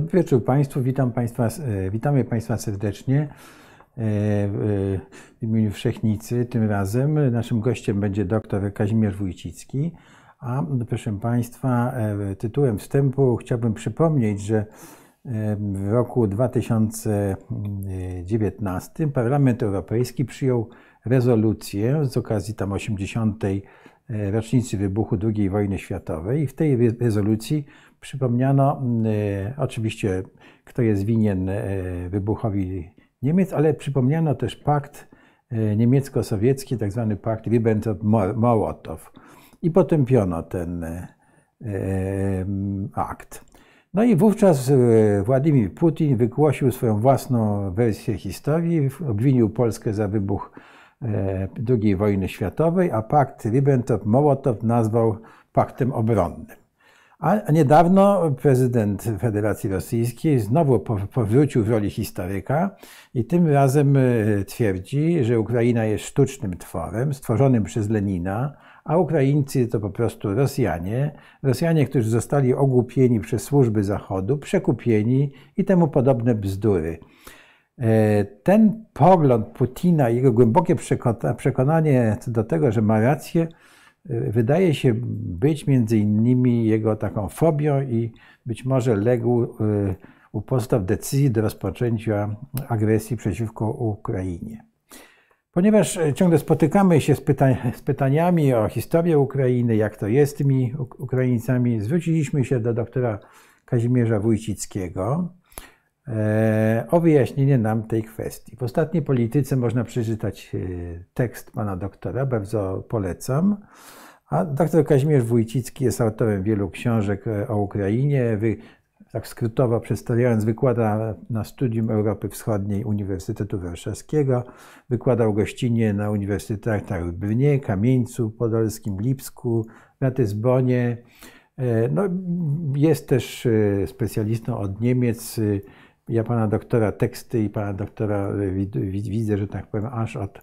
Dobry wieczór Państwu, witam państwa, e, witamy Państwa serdecznie e, w imieniu Wszechnicy. Tym razem naszym gościem będzie dr Kazimierz Wójcicki. A proszę Państwa, e, tytułem wstępu chciałbym przypomnieć, że w roku 2019 Parlament Europejski przyjął rezolucję z okazji tam 80. rocznicy wybuchu II wojny światowej i w tej rezolucji Przypomniano e, oczywiście, kto jest winien e, wybuchowi Niemiec, ale przypomniano też pakt e, niemiecko-sowiecki, tak zwany pakt Ribbentrop-Mołotow. I potępiono ten akt. No i wówczas Władimir Putin wygłosił swoją własną wersję historii, obwinił Polskę za wybuch II wojny światowej, a pakt Ribbentrop-Mołotow nazwał paktem obronnym. A niedawno prezydent Federacji Rosyjskiej znowu powrócił w roli historyka i tym razem e, twierdzi, że Ukraina jest sztucznym tworem stworzonym przez Lenina, a Ukraińcy to po prostu Rosjanie, Rosjanie, którzy zostali ogłupieni przez służby Zachodu, przekupieni i temu podobne bzdury. E, ten pogląd Putina i jego głębokie przekonanie co do tego, że ma rację, wydaje się być między innymi jego taką fobią i być może legł y, u podstaw decyzji do rozpoczęcia agresji przeciwko Ukrainie. Ponieważ ciągle spotykamy się z, z, pytaniami o historię Ukrainy, jak to jest z tymi Ukraińcami, zwróciliśmy się do doktora Kazimierza Wójcickiego, E, o wyjaśnienie nam tej kwestii. W ostatniej polityce można przeczytać e, tekst pana doktora, bardzo polecam. A doktor Kazimierz Wójcicki jest autorem wielu książek e, o Ukrainie. Tak skrótowo przedstawiając, wykłada na Studium Europy Wschodniej Uniwersytetu Warszawskiego, wykładał gościnnie na uniwersytetach w Brnie, Kamieńcu Podolskim, Lipsku, Ratyzbonie. No, jest też specjalistą od Niemiec, ja pana doktora teksty i pana doktora widzę, że tak powiem, aż od,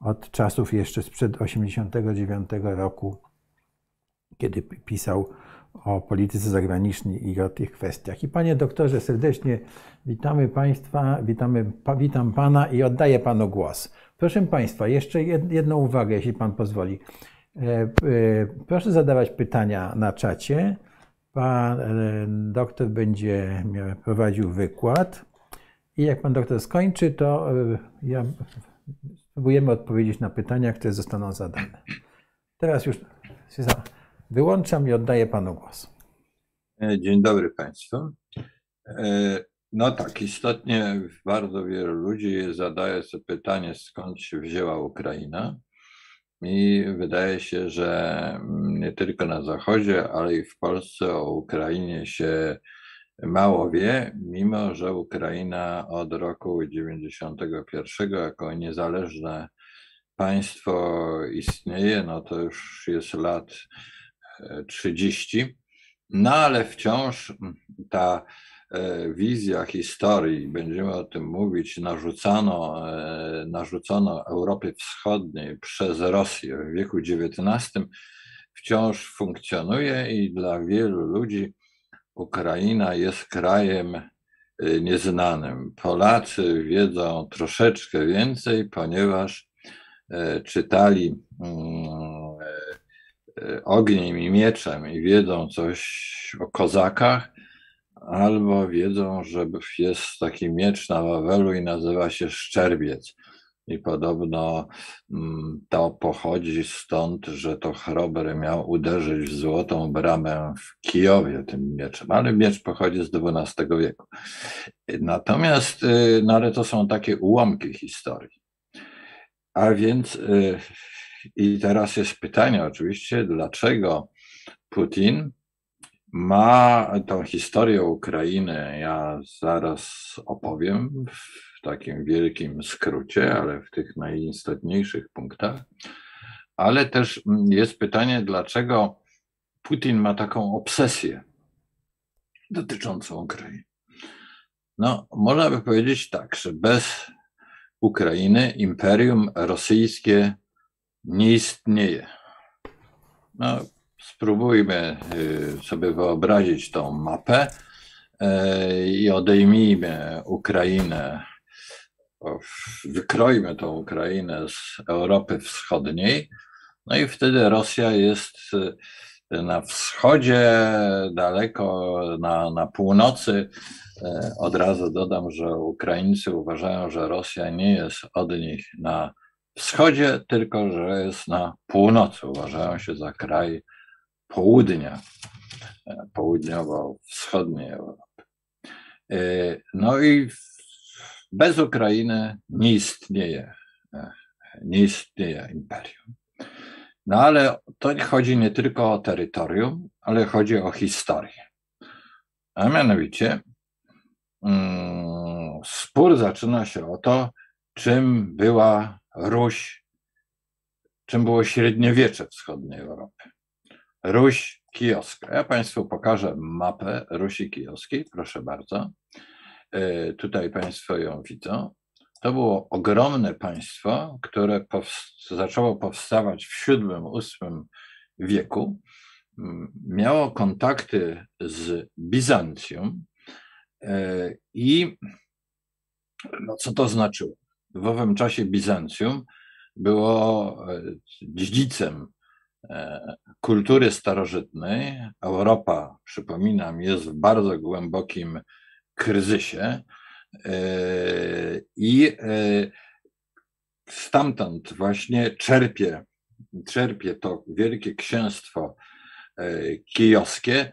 od czasów jeszcze sprzed 89 roku, kiedy pisał o polityce zagranicznej i o tych kwestiach. I panie doktorze, serdecznie witamy państwa, witamy, witam pana i oddaję panu głos. Proszę państwa, jeszcze jedną uwagę, jeśli pan pozwoli. E, e, proszę zadawać pytania na czacie. Pan e, doktor będzie prowadził wykład i jak pan doktor skończy, to e, ja spróbujemy odpowiedzieć na pytania, które zostaną zadane. Teraz już wyłączam i oddaję panu głos. E, dzień dobry państwu. No tak, istotnie bardzo wielu ludzi zadaje sobie pytanie, skąd się wzięła Ukraina. I wydaje się, że nie tylko na Zachodzie, ale i w Polsce o Ukrainie się mało wie, mimo że Ukraina od roku 91 jako niezależne państwo istnieje, no to już jest lat 30. E, no ale wciąż ta wizja historii, będziemy o tym mówić, narzucano, e, narzucono Europie Wschodniej przez Rosję w wieku XIX, wciąż funkcjonuje i dla wielu ludzi Ukraina jest krajem e, nieznanym. Polacy wiedzą troszeczkę więcej, ponieważ czytali mm, ogniem i mieczem i wiedzą coś o kozakach, albo wiedzą, że jest taki miecz na Wawelu i nazywa się Szczerbiec. I podobno mm, to pochodzi stąd, że to Chrober miał uderzyć w złotą bramę w Kijowie tym mieczem, ale miecz pochodzi z XII wieku. Natomiast, y, no ale to są takie ułamki historii. A więc, y, i teraz jest pytanie oczywiście, dlaczego Putin ma tą historię Ukrainy, ja zaraz opowiem w takim wielkim skrócie, ale w tych najistotniejszych punktach. Ale też jest pytanie, dlaczego Putin ma taką obsesję dotyczącą Ukrainy. No, można by powiedzieć tak, że bez Ukrainy imperium rosyjskie nie istnieje. No, Spróbujmy y, sobie wyobrazić tą mapę. i odejmijmy Ukrainę, wykrojmy tą Ukrainę z Europy Wschodniej, no i wtedy Rosja jest na wschodzie, daleko na, na północy. Od razu dodam, że Ukraińcy uważają, że Rosja nie jest od nich na wschodzie, tylko że jest na północy. Uważają się za kraj południa, e, południowo-wschodniej Europy. E, no i bez Ukrainy nie istnieje, nie istnieje imperium. No ale to chodzi nie tylko o terytorium, ale chodzi o historię. A mianowicie mm, spór zaczyna się o to, czym była Ruś, czym było średniowiecze wschodniej Europy. Ruś kijowska. Ja Państwu pokażę mapę Rusi kijowskiej, proszę bardzo. E, tutaj Państwo ją widzą. To było ogromne państwo, które zaczęło powstawać w VII-VIII wieku. Miało kontakty z Bizancjum e, i no co to znaczyło? W owym czasie Bizancjum było e, dziedzicem kultury starożytnej. Europa, przypominam, jest w bardzo głębokim kryzysie. E, I e, stamtąd właśnie czerpie, czerpie to wielkie księstwo e, kijowskie,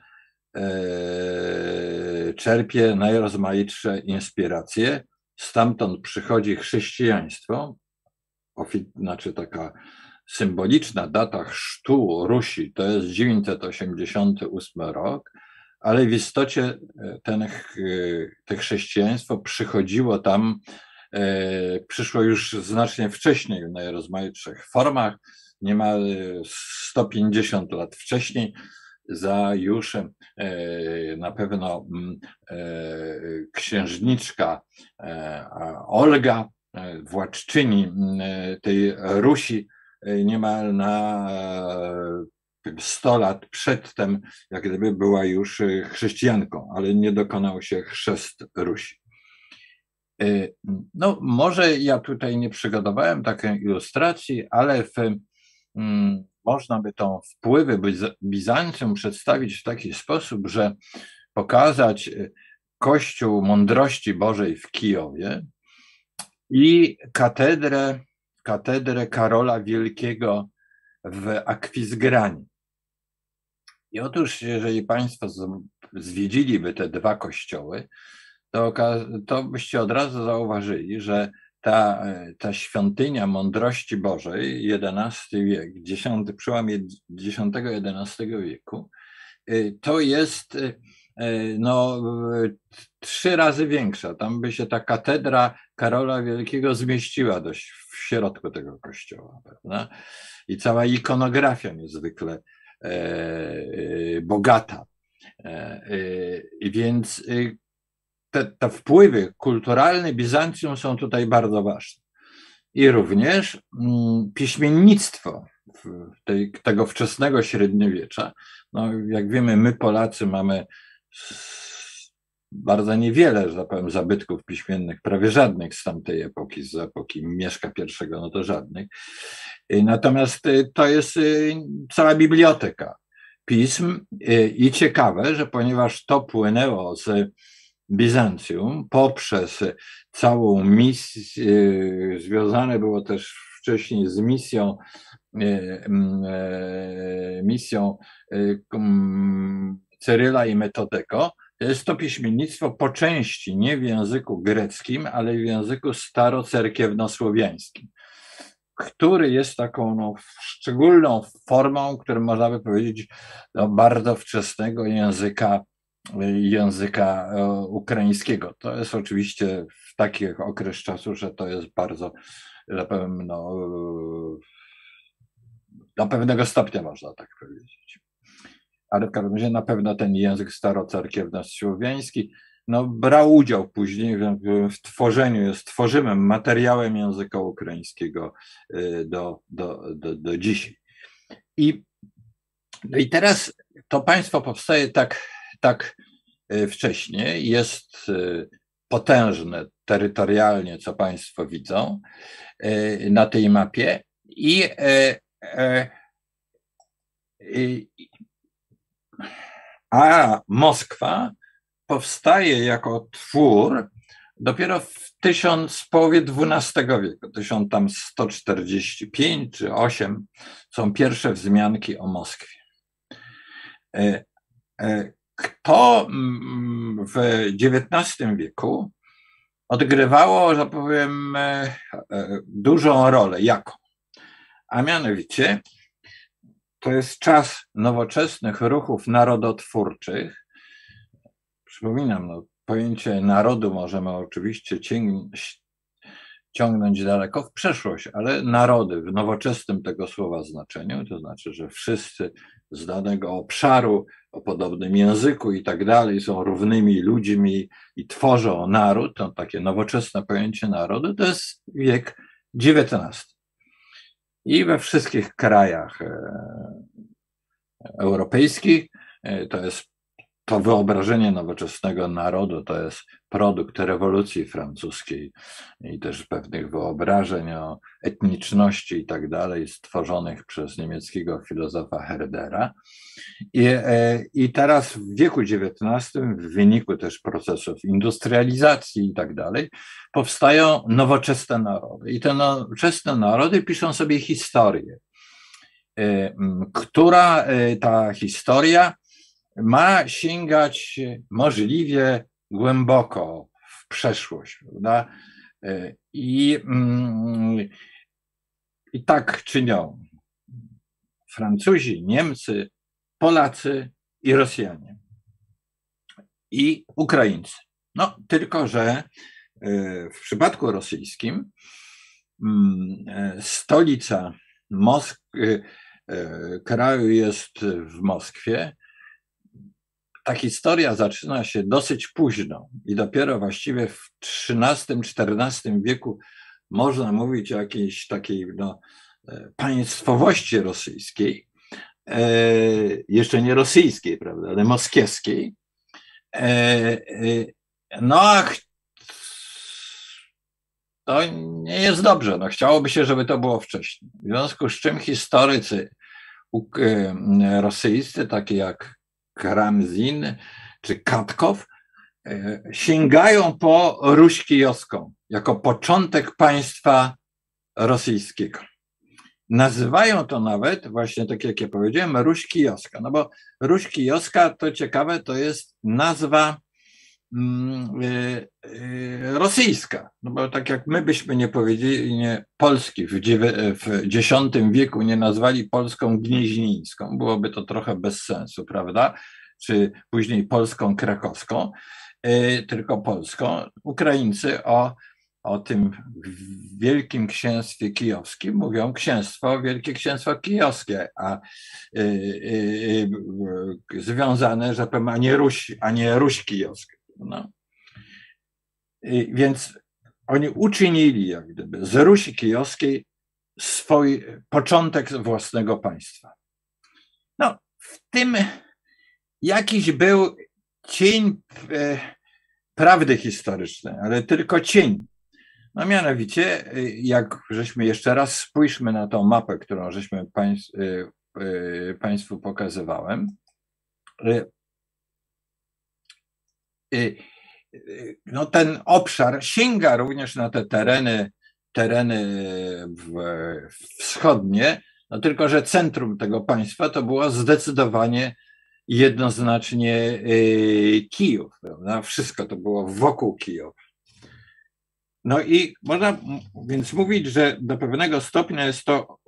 czerpie najrozmaitsze inspiracje. Stamtąd przychodzi chrześcijaństwo, znaczy taka symboliczna data chrztu Rusi to jest 988 rok, ale w istocie e, ten, e, te chrześcijaństwo przychodziło tam, e, przyszło już znacznie wcześniej w najrozmaitszych formach, niemal 150 lat wcześniej, za już na pewno mm, księżniczka Olga, władczyni tej Rusi, niemal na 100 lat przedtem, jak gdyby była już y, chrześcijanką, ale nie dokonał się chrzest Rusi. No, może ja tutaj nie przygotowałem takiej ilustracji, ale w, mm, można by tą wpływy Bizancjum przedstawić w taki sposób, że pokazać Kościół Mądrości Bożej w Kijowie i katedrę, katedrę Karola Wielkiego w Akwizgranie. I otóż, jeżeli Państwo zwiedziliby te dwa kościoły, to, to byście od razu zauważyli, że ta, ta świątynia mądrości Bożej, XI wiek, X, przełamie X-XI wieku, y, to jest y, no, trzy razy większa. Tam by się ta katedra Karola Wielkiego zmieściła dość w środku tego kościoła. Prawda? I cała ikonografia niezwykle E, e, bogata. E, więc te, te wpływy kulturalne Bizancjum są tutaj bardzo ważne. I również mm, piśmiennictwo tej, tego wczesnego średniowiecza. No, jak wiemy, my Polacy mamy bardzo niewiele, że tak powiem, zabytków piśmiennych, prawie żadnych z tamtej epoki, z epoki Mieszka I, no to żadnych. Natomiast y, to jest y, cała biblioteka pism y, i ciekawe, że ponieważ to płynęło z Bizancjum poprzez całą misję, związane było też wcześniej z misją, misją Cyryla i Metodeko, to jest to piśmiennictwo po części nie w języku greckim, ale w języku starocerkiewnosłowiańskim który jest taką no, szczególną formą, którą można by powiedzieć, no, bardzo wczesnego języka, języka e, ukraińskiego. To jest oczywiście w taki okres czasu, że to jest bardzo, że powiem, no, do pewnego stopnia można tak powiedzieć. Ale w każdym razie na pewno ten język starocerkiewno-słowiański no, brał udział później w, w tworzeniu, jest tworzymy materiałem języka ukraińskiego y, do, do, do, do dzisiaj. I, no i teraz to państwo powstaje tak, tak wcześniej, jest potężne terytorialnie, co Państwo widzą na tej mapie i a Moskwa powstaje jako twór dopiero w tysiąc, połowie XII wieku, 1145 czy 8 są pierwsze wzmianki o Moskwie. E, e, kto mm, w XIX wieku odgrywało, że powiem, e, dużą rolę. Jaką? A mianowicie to jest czas nowoczesnych ruchów narodotwórczych. Przypominam, no, pojęcie narodu możemy oczywiście ciągnąć daleko w przeszłość, ale narody w nowoczesnym tego słowa znaczeniu, to znaczy, że wszyscy z danego obszaru o podobnym języku i tak dalej są równymi ludźmi i tworzą naród, to takie nowoczesne pojęcie narodu, to jest wiek XIX. I we wszystkich krajach e, europejskich. E, to jest to wyobrażenie nowoczesnego narodu to jest produkt rewolucji francuskiej i też pewnych wyobrażeń o etniczności i tak dalej, stworzonych przez niemieckiego filozofa Herdera. I, e, I teraz w wieku XIX, w wyniku też procesów industrializacji i tak dalej, powstają nowoczesne narody. I te nowoczesne narody piszą sobie historię, e, która e, ta historia ma sięgać możliwie głęboko w przeszłość, prawda? I, mm, I tak czynią Francuzi, Niemcy, Polacy i Rosjanie. I Ukraińcy. No, tylko że e, w przypadku rosyjskim mm, stolica Moskwy, e, kraju jest w Moskwie, ta historia zaczyna się dosyć późno i dopiero właściwie w XIII-XIV wieku można mówić o jakiejś takiej no, e, państwowości rosyjskiej, e, jeszcze nie rosyjskiej, prawda, ale moskiewskiej. E, no a to nie jest dobrze. No, chciałoby się, żeby to było wcześniej. W związku z czym historycy rosyjscy, takie jak Karamzin czy Katkow e, sięgają po Ruś Kijowską jako początek państwa rosyjskiego. Nazywają to nawet, właśnie tak jak ja powiedziałem, Ruś Kijowska. No bo Ruś Kijowska, to ciekawe, to jest nazwa rosyjska. No bo tak jak my byśmy nie powiedzieli nie, Polski w, w X wieku nie nazwali Polską gnieźnińską, byłoby to trochę bez sensu, prawda? Czy później Polską krakowską, e, tylko Polską. Ukraińcy o, o tym Wielkim Księstwie Kijowskim mówią Księstwo, Wielkie Księstwo Kijowskie, a y, y, y, związane, że powiem, a nie Ruś, a nie Ruś Kijowska. No. Więc oni uczynili jak gdyby z Rusi Kijowskiej swój początek własnego państwa. No, w tym jakiś był cień e, prawdy historycznej, ale tylko cień. No mianowicie, e, jak żeśmy jeszcze raz spójrzmy na tą mapę, którą żeśmy państw, e, Państwu pokazywałem. No ten obszar sięga również na te tereny, tereny wschodnie, no tylko że centrum tego państwa to było zdecydowanie jednoznacznie y, Kijów, prawda? Wszystko to było wokół Kijowa. No i można więc mówić, że do pewnego stopnia jest to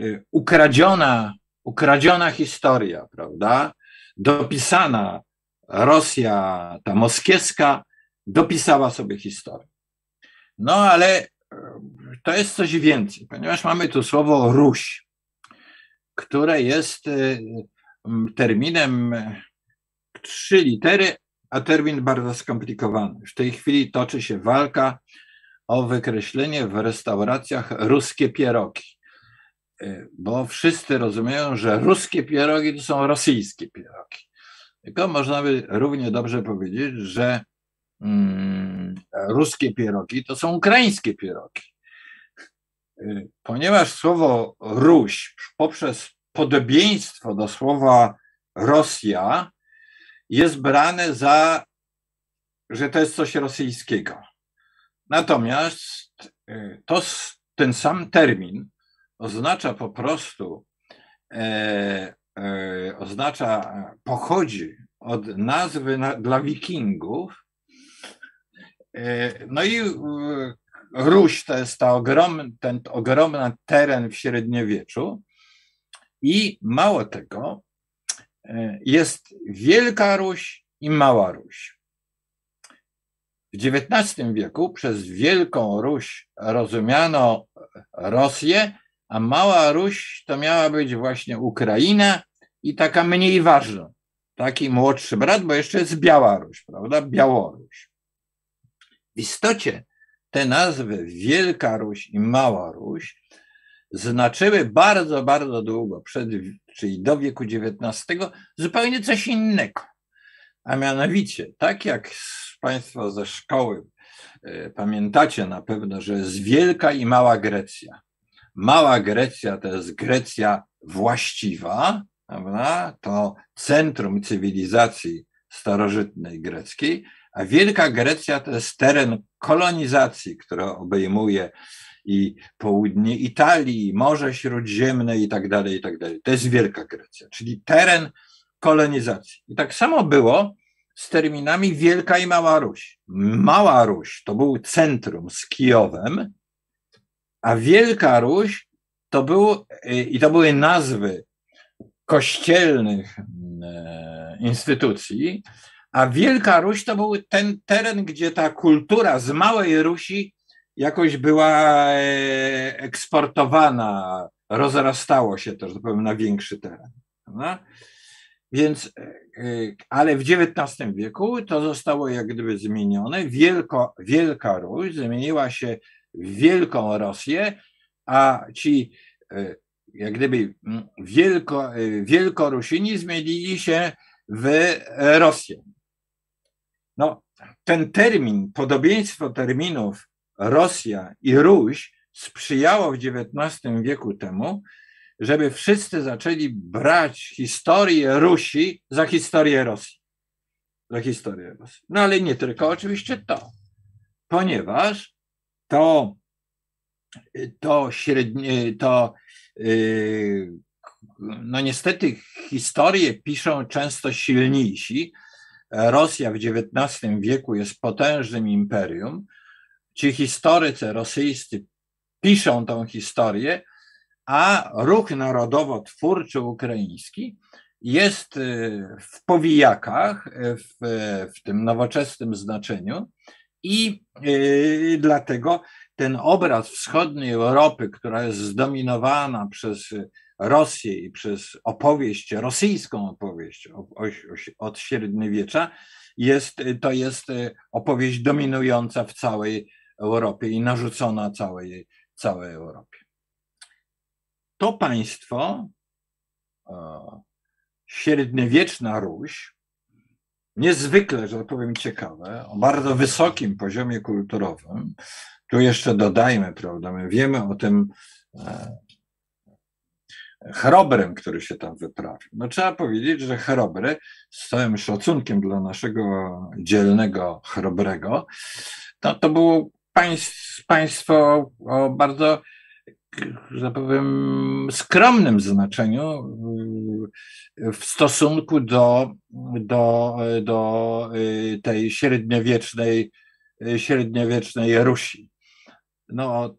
y, ukradziona, ukradziona historia, prawda? Dopisana Rosja, ta moskiewska, dopisała sobie historię. No ale y, to jest coś więcej, ponieważ mamy tu słowo Ruś, które jest terminem e, trzy litery, a termin bardzo skomplikowany. W tej chwili toczy się walka o wykreślenie w restauracjach ruskie pierogi, e, bo wszyscy rozumieją, że ruskie pierogi to są rosyjskie pierogi. Tylko można by równie dobrze powiedzieć, że mm, ruskie pierogi to są ukraińskie pierogi. Y, ponieważ słowo Ruś poprzez podobieństwo do słowa Rosja jest brane za, że to jest coś rosyjskiego. Natomiast y, to, ten sam termin oznacza po prostu, e, oznacza, pochodzi od nazwy na, dla wikingów. E, no i e, Ruś to jest ta ogromny, ten ogromny teren w średniowieczu i mało tego, e, jest Wielka Ruś i Mała Ruś. W XIX wieku przez Wielką Ruś rozumiano Rosję, a Mała Ruś to miała być właśnie Ukraina i taka mniej ważna. Taki młodszy brat, bo jeszcze jest Białaruś, prawda? Białoruś. W istocie te nazwy Wielka Ruś i Mała Ruś znaczyły bardzo, bardzo długo, przed, czyli do wieku XIX, zupełnie coś innego. A mianowicie, tak jak Państwo ze szkoły e, pamiętacie na pewno, że jest Wielka i Mała Grecja. Mała Grecja to jest Grecja właściwa, prawda? to centrum cywilizacji starożytnej greckiej, a Wielka Grecja to jest teren kolonizacji, która obejmuje i południe Italii, i Morze Śródziemne i tak dalej, i tak dalej. To jest Wielka Grecja, czyli teren kolonizacji. I tak samo było z terminami Wielka i Mała Ruś. Mała Ruś to był centrum z Kijowem, a Wielka Ruś to był, i to były nazwy kościelnych e, instytucji, a Wielka Ruś to był ten teren, gdzie ta kultura z Małej Rusi jakoś była e, eksportowana, rozrastało się tak powiem, na większy teren. Więc, e, ale w XIX wieku to zostało jak gdyby zmienione. Wielko, Wielka Ruś zamieniła się Wielką Rosję, a ci jak gdyby mm, wielko, Wielkorusini zmienili się w Rosję. No, ten termin, podobieństwo terminów Rosja i Ruś sprzyjało w XIX wieku temu, żeby wszyscy zaczęli brać historię Rusi za historię Rosji. Za historię Rosji. No ale nie tylko oczywiście to, ponieważ to, to średnie, to yy, no niestety historię piszą często silniejsi, Rosja w XIX wieku jest potężnym imperium. Ci historycy rosyjscy piszą tą historię, a ruch narodowo-twórczy ukraiński jest y, w powijakach, w, w tym nowoczesnym znaczeniu i y, dlatego ten obraz wschodniej Europy, która jest zdominowana przez Rosję i przez opowieść, rosyjską opowieść od średniowiecza, jest, to jest e, opowieść dominująca w całej Europie i narzucona całej, całej Europie. To państwo, średniowieczna Ruś, niezwykle, że tak powiem, ciekawe, o bardzo wysokim poziomie kulturowym. Tu jeszcze dodajmy, prawda, my wiemy o tym e, Chrobrem, który się tam wyprawił. No trzeba powiedzieć, że Chrobry, z całym szacunkiem dla naszego dzielnego Chrobrego, to, to było państw, państwo o bardzo, że powiem, skromnym znaczeniu w stosunku do, do, do tej średniowiecznej, średniowiecznej Rusi. No,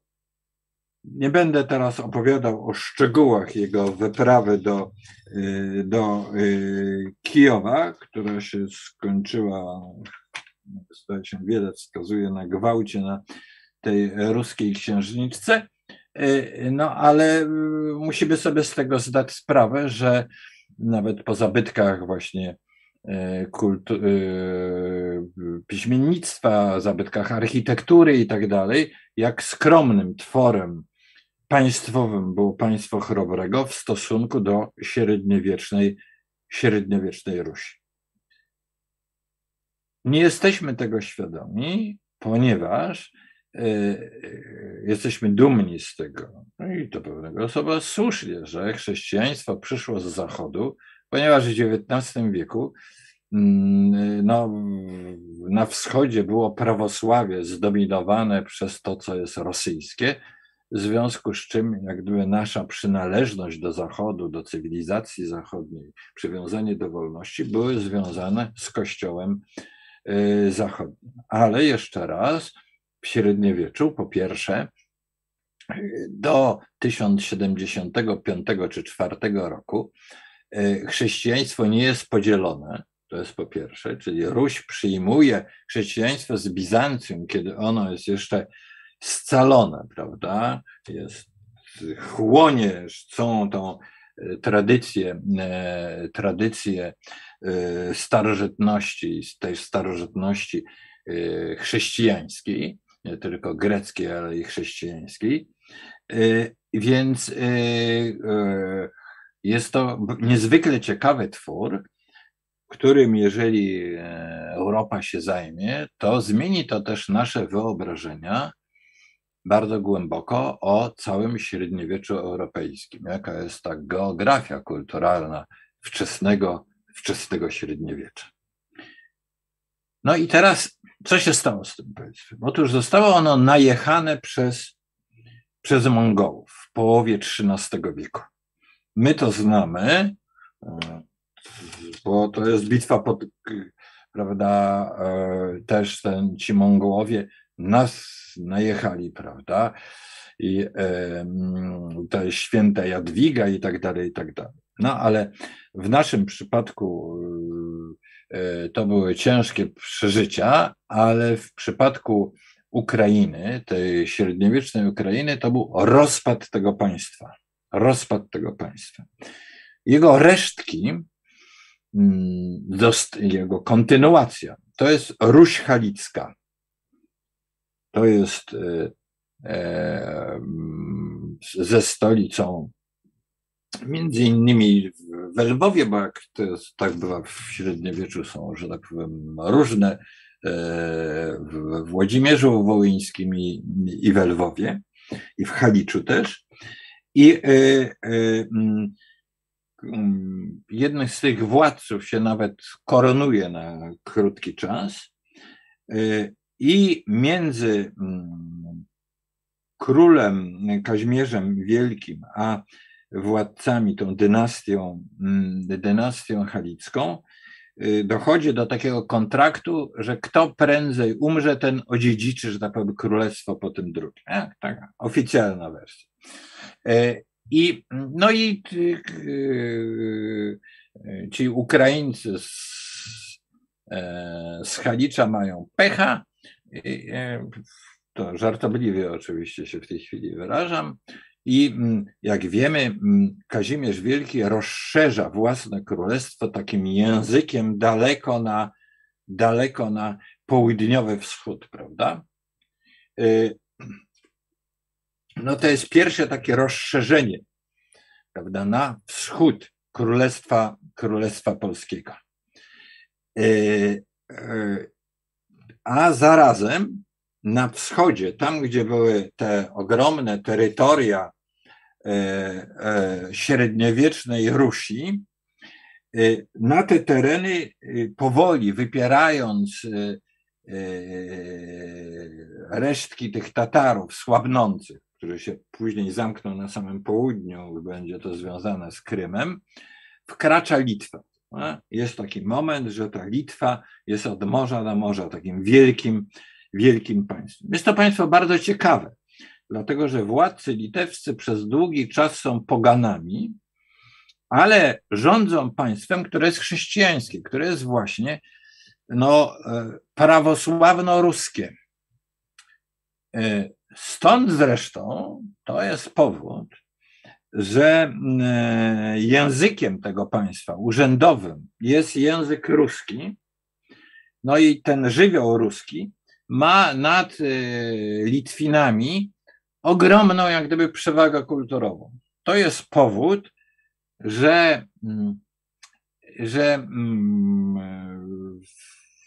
nie będę teraz opowiadał o szczegółach jego wyprawy do, do Kijowa, która się skończyła, zdaje się, wskazuje na gwałcie na tej ruskiej księżniczce. Y, no ale musimy sobie z tego zdać sprawę, że nawet po zabytkach właśnie kultu, piśmiennictwa, zabytkach architektury i tak dalej, jak skromnym tworem państwowym było państwo Chrobrego w stosunku do średniowiecznej, średniowiecznej Rusi. nie jesteśmy tego świadomi, ponieważ jesteśmy dumni z tego, no i to pewnego osoba słusznie, że chrześcijaństwo przyszło z zachodu, ponieważ w XIX wieku mm, no, na wschodzie było prawosławie zdominowane przez to, co jest rosyjskie, w związku z czym jak gdyby nasza przynależność do Zachodu, do cywilizacji zachodniej, przywiązanie do wolności były związane z Kościołem y, Zachodnim. Ale jeszcze raz, średniowieczu, po pierwsze, do 1075 czy 4 roku y, chrześcijaństwo nie jest podzielone, to jest po pierwsze, czyli Ruś przyjmuje chrześcijaństwo z Bizancjum, kiedy ono jest jeszcze scalone, prawda? Jest, chłonie całą tą e, tradycję, e, tradycję e, starożytności, tej starożytności chrześcijańskiej, nie tylko greckiej, ale i chrześcijańskiej. Więc jest to niezwykle ciekawy twór, którym jeżeli Europa się zajmie, to zmieni to też nasze wyobrażenia bardzo głęboko o całym średniowieczu europejskim, jaka jest ta geografia kulturalna wczesnego, wczesnego średniowiecza. No i teraz, co się stało z tym państwem? Otóż zostało ono najechane przez, przez Mongołów w połowie XIII wieku. My to znamy, bo to jest bitwa pod, prawda, e, też ten, ci Mongołowie nas najechali, prawda? I e, to jest święta Jadwiga i tak dalej, i tak dalej. No ale w naszym przypadku e, to były ciężkie przeżycia, ale w przypadku Ukrainy, tej średniowiecznej Ukrainy, to był rozpad tego państwa. Rozpad tego państwa. Jego resztki, jego kontynuacja, to jest Ruś Halicka. To jest e, e, ze stolicą między innymi w Lwowie, bo jak to jest, tak bywa w średniowieczu, są, że tak powiem, różne e, w Włodzimierzu Wołyńskim i, i w Lwowie, i w Haliczu też. I mm, mm, jednych z tych władców się nawet koronuje na krótki czas. I między mm, królem Kaźmierzem Wielkim a władcami, tą dynastią, mm, dynastią halicką, y, dochodzi do takiego kontraktu, że kto prędzej umrze, ten odziedziczy, że tak powiem, królestwo po tym drugim. Tak, taka oficjalna wersja. E, I, no i y, y, ci Ukraińcy z, e, z Halicza mają pecha, to żartobliwie oczywiście się w tej chwili wyrażam. I mm, jak wiemy, mm, Kazimierz Wielki rozszerza własne królestwo takim językiem daleko na, daleko na południowy wschód, prawda? Y, no to jest pierwsze takie rozszerzenie, prawda, na wschód Królestwa, Królestwa Polskiego. Y, y, a zarazem na wschodzie, tam gdzie były te ogromne terytoria średniowiecznej Rusi, e, na te tereny powoli wypierając resztki tych Tatarów słabnących, którzy się później zamkną na samym południu, będzie to związane z Krymem, wkracza Litwa. Jest taki moment, że ta Litwa jest od morza do morza takim wielkim, wielkim państwem. Jest to państwo bardzo ciekawe, dlatego że władcy litewscy przez długi czas są poganami, ale rządzą państwem, które jest chrześcijańskie, które jest właśnie no, e, prawosławno-ruskie. E, stąd zresztą to jest powód, że e, językiem tego państwa urzędowym jest język ruski, no i ten żywioł ruski ma nad Litwinami ogromną jak gdyby przewagę kulturową. To jest powód, że, mm, że mm,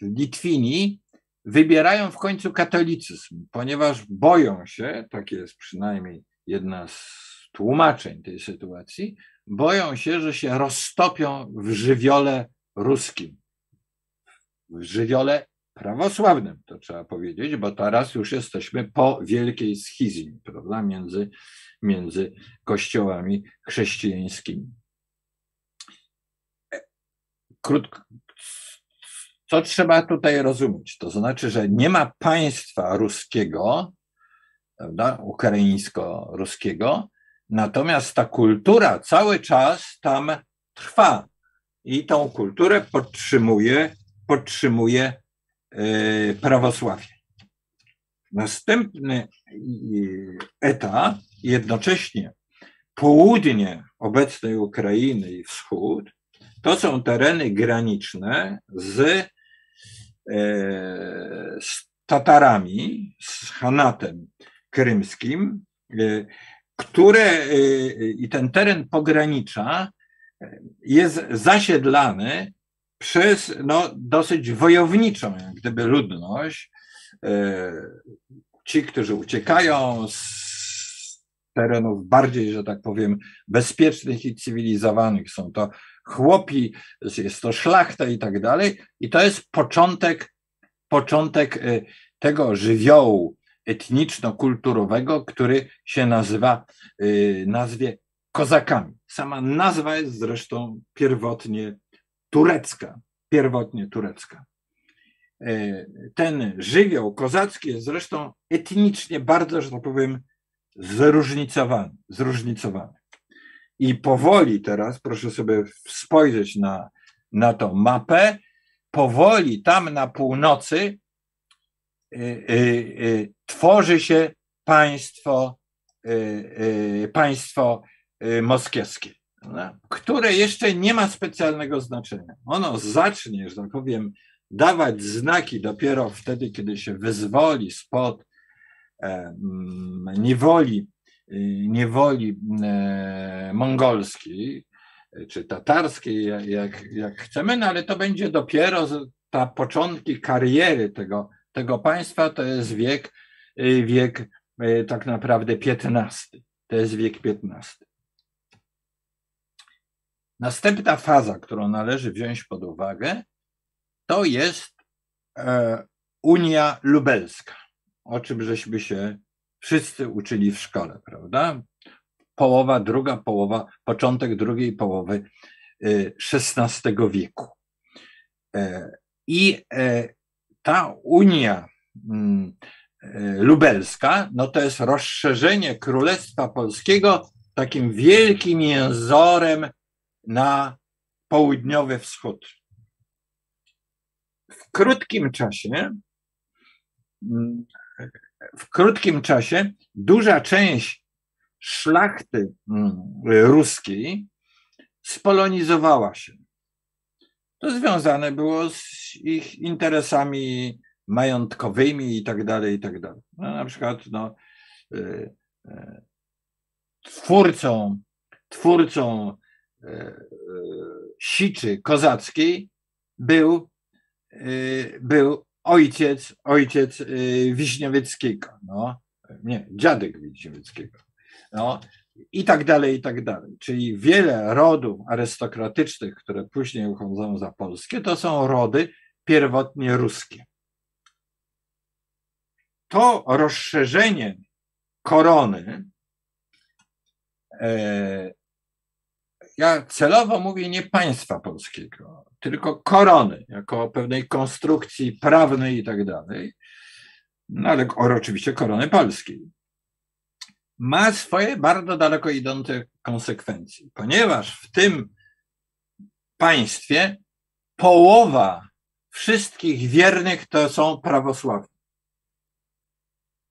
Litwini wybierają w końcu katolicyzm, ponieważ boją się, tak jest przynajmniej jedna z tłumaczeń tej sytuacji, boją się, że się roztopią w żywiole ruskim, w żywiole prawosławnym, to trzeba powiedzieć, bo teraz już jesteśmy po wielkiej schizmie, prawda, między, między kościołami chrześcijańskimi. Krótko, co trzeba tutaj rozumieć? To znaczy, że nie ma państwa ruskiego, prawda, ukraińsko-ruskiego, natomiast ta kultura cały czas tam trwa i tą kulturę podtrzymuje, podtrzymuje prawosławie. Następny yy, etap, jednocześnie południe obecnej Ukrainy i wschód, to są tereny graniczne z E, z Tatarami, z Hanatem krymskim, które i ten teren pogranicza jest zasiedlany przez no, dosyć wojowniczą, jak gdyby, ludność. Ci, którzy uciekają z terenów bardziej, że tak powiem, bezpiecznych i cywilizowanych, są to chłopi, jest to szlachta i tak dalej. I to jest początek, początek y, tego żywiołu etniczno-kulturowego, który się nazywa, y, nazwie kozakami. Sama nazwa jest zresztą pierwotnie turecka, pierwotnie turecka. Y, ten żywioł kozacki jest zresztą etnicznie bardzo, że tak powiem, zróżnicowany. zróżnicowany. I powoli teraz, proszę sobie spojrzeć na, na tą mapę, powoli tam na północy y, y, y, tworzy się państwo, y, y, państwo moskiewskie, które jeszcze nie ma specjalnego znaczenia. Ono zacznie, że tak powiem, dawać znaki dopiero wtedy, kiedy się wyzwoli spod e, niewoli niewoli e, mongolskiej czy tatarskiej, jak, jak chcemy, no ale to będzie dopiero ta początki kariery tego, tego państwa, to jest wiek, e, wiek e, tak naprawdę XV. To jest wiek XV. Następna faza, którą należy wziąć pod uwagę, to jest Unia Lubelska, o czym żeśmy się wszyscy uczyli w szkole, prawda? Połowa, druga połowa, początek drugiej połowy XVI y, wieku. E, I e, ta Unia mm, e, Lubelska, no to jest rozszerzenie Królestwa Polskiego takim wielkim jęzorem na południowy wschód. W krótkim czasie w krótkim czasie duża część szlachty mm, ruskiej spolonizowała się. To związane było z ich interesami majątkowymi i tak dalej, i tak dalej. No, na przykład no, y, y, twórcą, twórcą siczy kozackiej był, był ojciec, ojciec Wiśniowieckiego, no, nie, dziadek Wiśniowieckiego, no, i tak dalej, i tak dalej. Czyli wiele rodów arystokratycznych, które później uchodzą za polskie, to są rody pierwotnie ruskie. To rozszerzenie korony e, ja celowo mówię nie państwa polskiego, tylko korony, jako pewnej konstrukcji prawnej i tak dalej, no ale oczywiście korony polskiej. Ma swoje bardzo daleko idące konsekwencje, ponieważ w tym państwie połowa wszystkich wiernych to są prawosławni.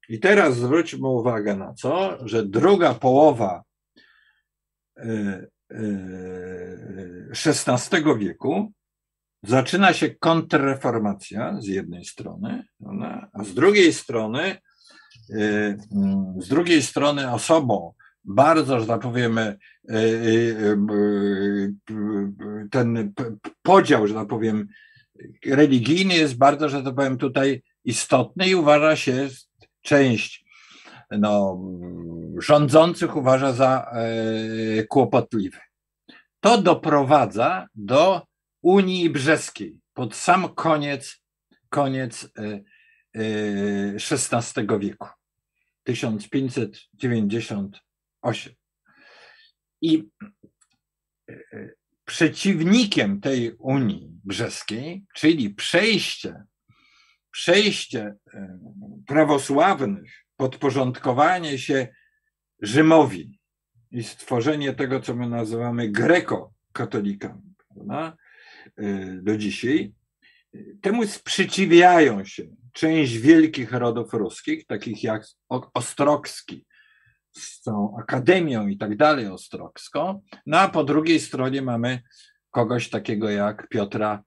I teraz zwróćmy uwagę na to, że druga połowa y, XVI wieku zaczyna się kontrreformacja z jednej strony, a z drugiej strony, y, z drugiej strony osobą bardzo, że tak powiem, y, y, ten podział, że tak powiem, religijny jest bardzo, że to powiem tutaj istotny i uważa się część no, rządzących uważa za e, kłopotliwy. To doprowadza do Unii Brzeskiej pod sam koniec, koniec XVI e, e, wieku, 1598. I przeciwnikiem tej Unii Brzeskiej, czyli przejście, przejście prawosławnych podporządkowanie się Rzymowi i stworzenie tego, co my nazywamy greko-katolikami y, do dzisiaj, temu sprzeciwiają się część wielkich rodów ruskich, takich jak Ostrogski, z tą akademią i tak dalej ostrogską, no a po drugiej stronie mamy kogoś takiego jak Piotra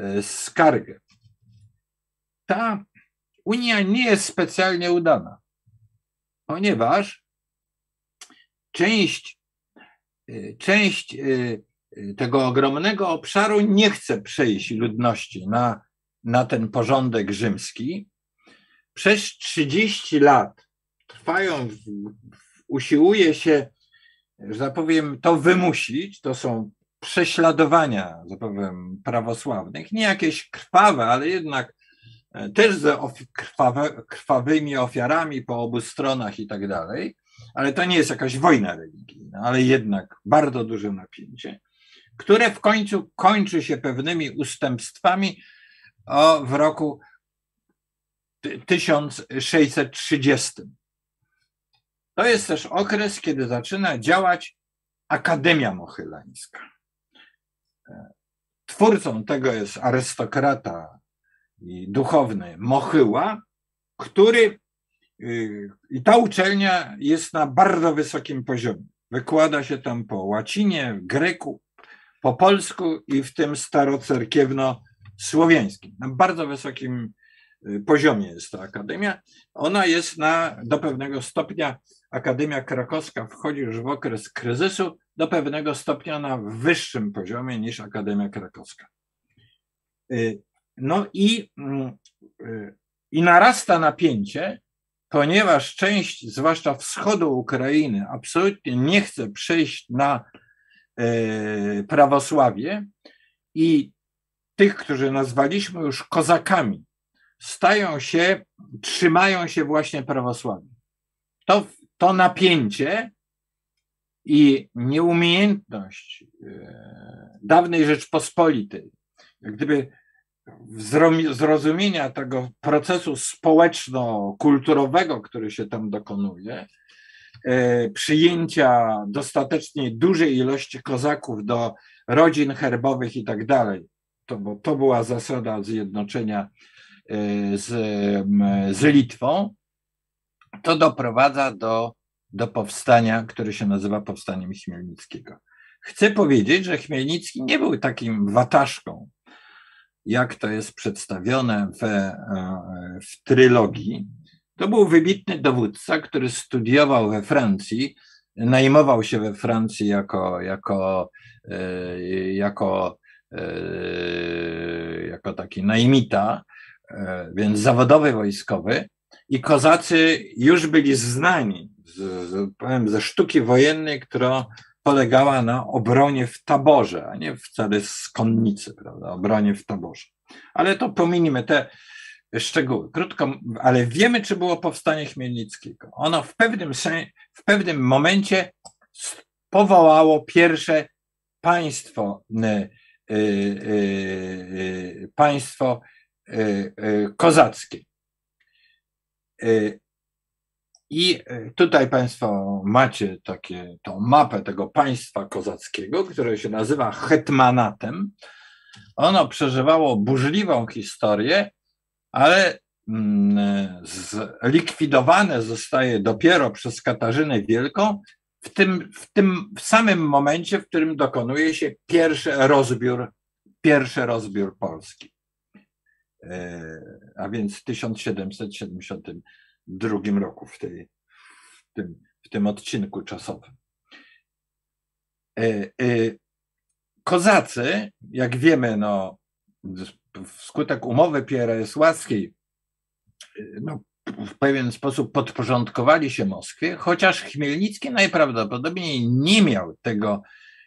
y, Skargę. Ta Unia nie jest specjalnie udana, ponieważ część, y, część y, y, tego ogromnego obszaru nie chce przejść ludności na, na ten porządek rzymski. Przez 30 lat trwają, usiłuje się, że tak powiem, to wymusić. To są prześladowania, że tak powiem, prawosławnych, nie jakieś krwawe, ale jednak też z krwawe, krwawymi ofiarami po obu stronach i tak dalej, ale to nie jest jakaś wojna religijna, ale jednak bardzo duże napięcie, które w końcu kończy się pewnymi ustępstwami o, w roku 1630. To jest też okres, kiedy zaczyna działać Akademia Mochylańska. Twórcą tego jest arystokrata duchowny Mochyła, który y, i ta uczelnia jest na bardzo wysokim poziomie. Wykłada się tam po łacinie, greku, po polsku i w tym starocerkiewno-słowiańskim. Na bardzo wysokim y, poziomie jest ta akademia. Ona jest na, do pewnego stopnia, Akademia Krakowska wchodzi już w okres kryzysu, do pewnego stopnia na wyższym poziomie niż Akademia Krakowska. No i, mm, y, i narasta napięcie, ponieważ część, zwłaszcza wschodu Ukrainy, absolutnie nie chce przejść na e, prawosławie i tych, którzy nazwaliśmy już kozakami, stają się, trzymają się właśnie prawosławia. To, to napięcie i nieumiejętność e, dawnej Rzeczpospolitej, jak gdyby zrozumienia tego procesu społeczno-kulturowego, który się tam dokonuje, e, przyjęcia dostatecznie dużej ilości kozaków do rodzin herbowych i tak dalej, to, bo to była zasada zjednoczenia e, z, z Litwą, to doprowadza do, do powstania, które się nazywa powstaniem Chmielnickiego. Chcę powiedzieć, że Chmielnicki nie był takim wataszką, jak to jest przedstawione w, e, w trylogii, to był wybitny dowódca, który studiował we Francji, najmował się we Francji jako, jako, e, jako, e, jako taki najmita, więc zawodowy wojskowy. I kozacy już byli znani z, powiem, ze sztuki wojennej, która polegała na obronie w taborze, a nie wcale z konnicy, prawda? Obronie w taborze. Ale to pominimy te szczegóły. Krótko, ale wiemy, czy było powstanie Chmielnickiego. Ono w pewnym, w pewnym momencie powołało pierwsze państwo, y, y, y, państwo kozackie. I e, tutaj Państwo macie takie, tą mapę tego państwa kozackiego, które się nazywa Hetmanatem. Ono przeżywało burzliwą historię, ale mm, zlikwidowane zostaje dopiero przez Katarzynę Wielką w tym, w tym samym momencie, w którym dokonuje się pierwszy rozbiór, pierwszy rozbiór Polski. E, a więc w 1770 drugim roku w, tej, w, tym, w tym odcinku czasowym. E, e, kozacy, jak wiemy, no, wskutek umowy pieresławskiej no, w pewien sposób podporządkowali się Moskwie, chociaż Chmielnicki najprawdopodobniej nie miał tego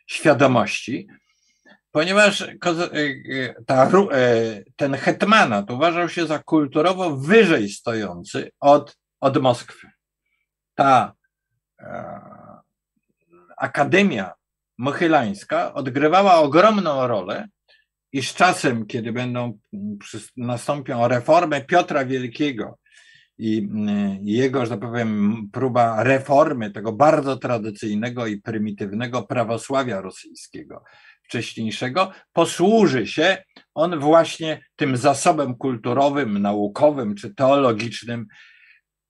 świadomości, ponieważ ta, ten hetmanat uważał się za kulturowo wyżej stojący od, od Moskwy. Ta Akademia Mochylańska odgrywała ogromną rolę i z czasem, kiedy będą nastąpią reformy Piotra Wielkiego i jego, że tak powiem, próba reformy tego bardzo tradycyjnego i prymitywnego prawosławia rosyjskiego wcześniejszego, posłuży się on właśnie tym zasobem kulturowym, naukowym czy teologicznym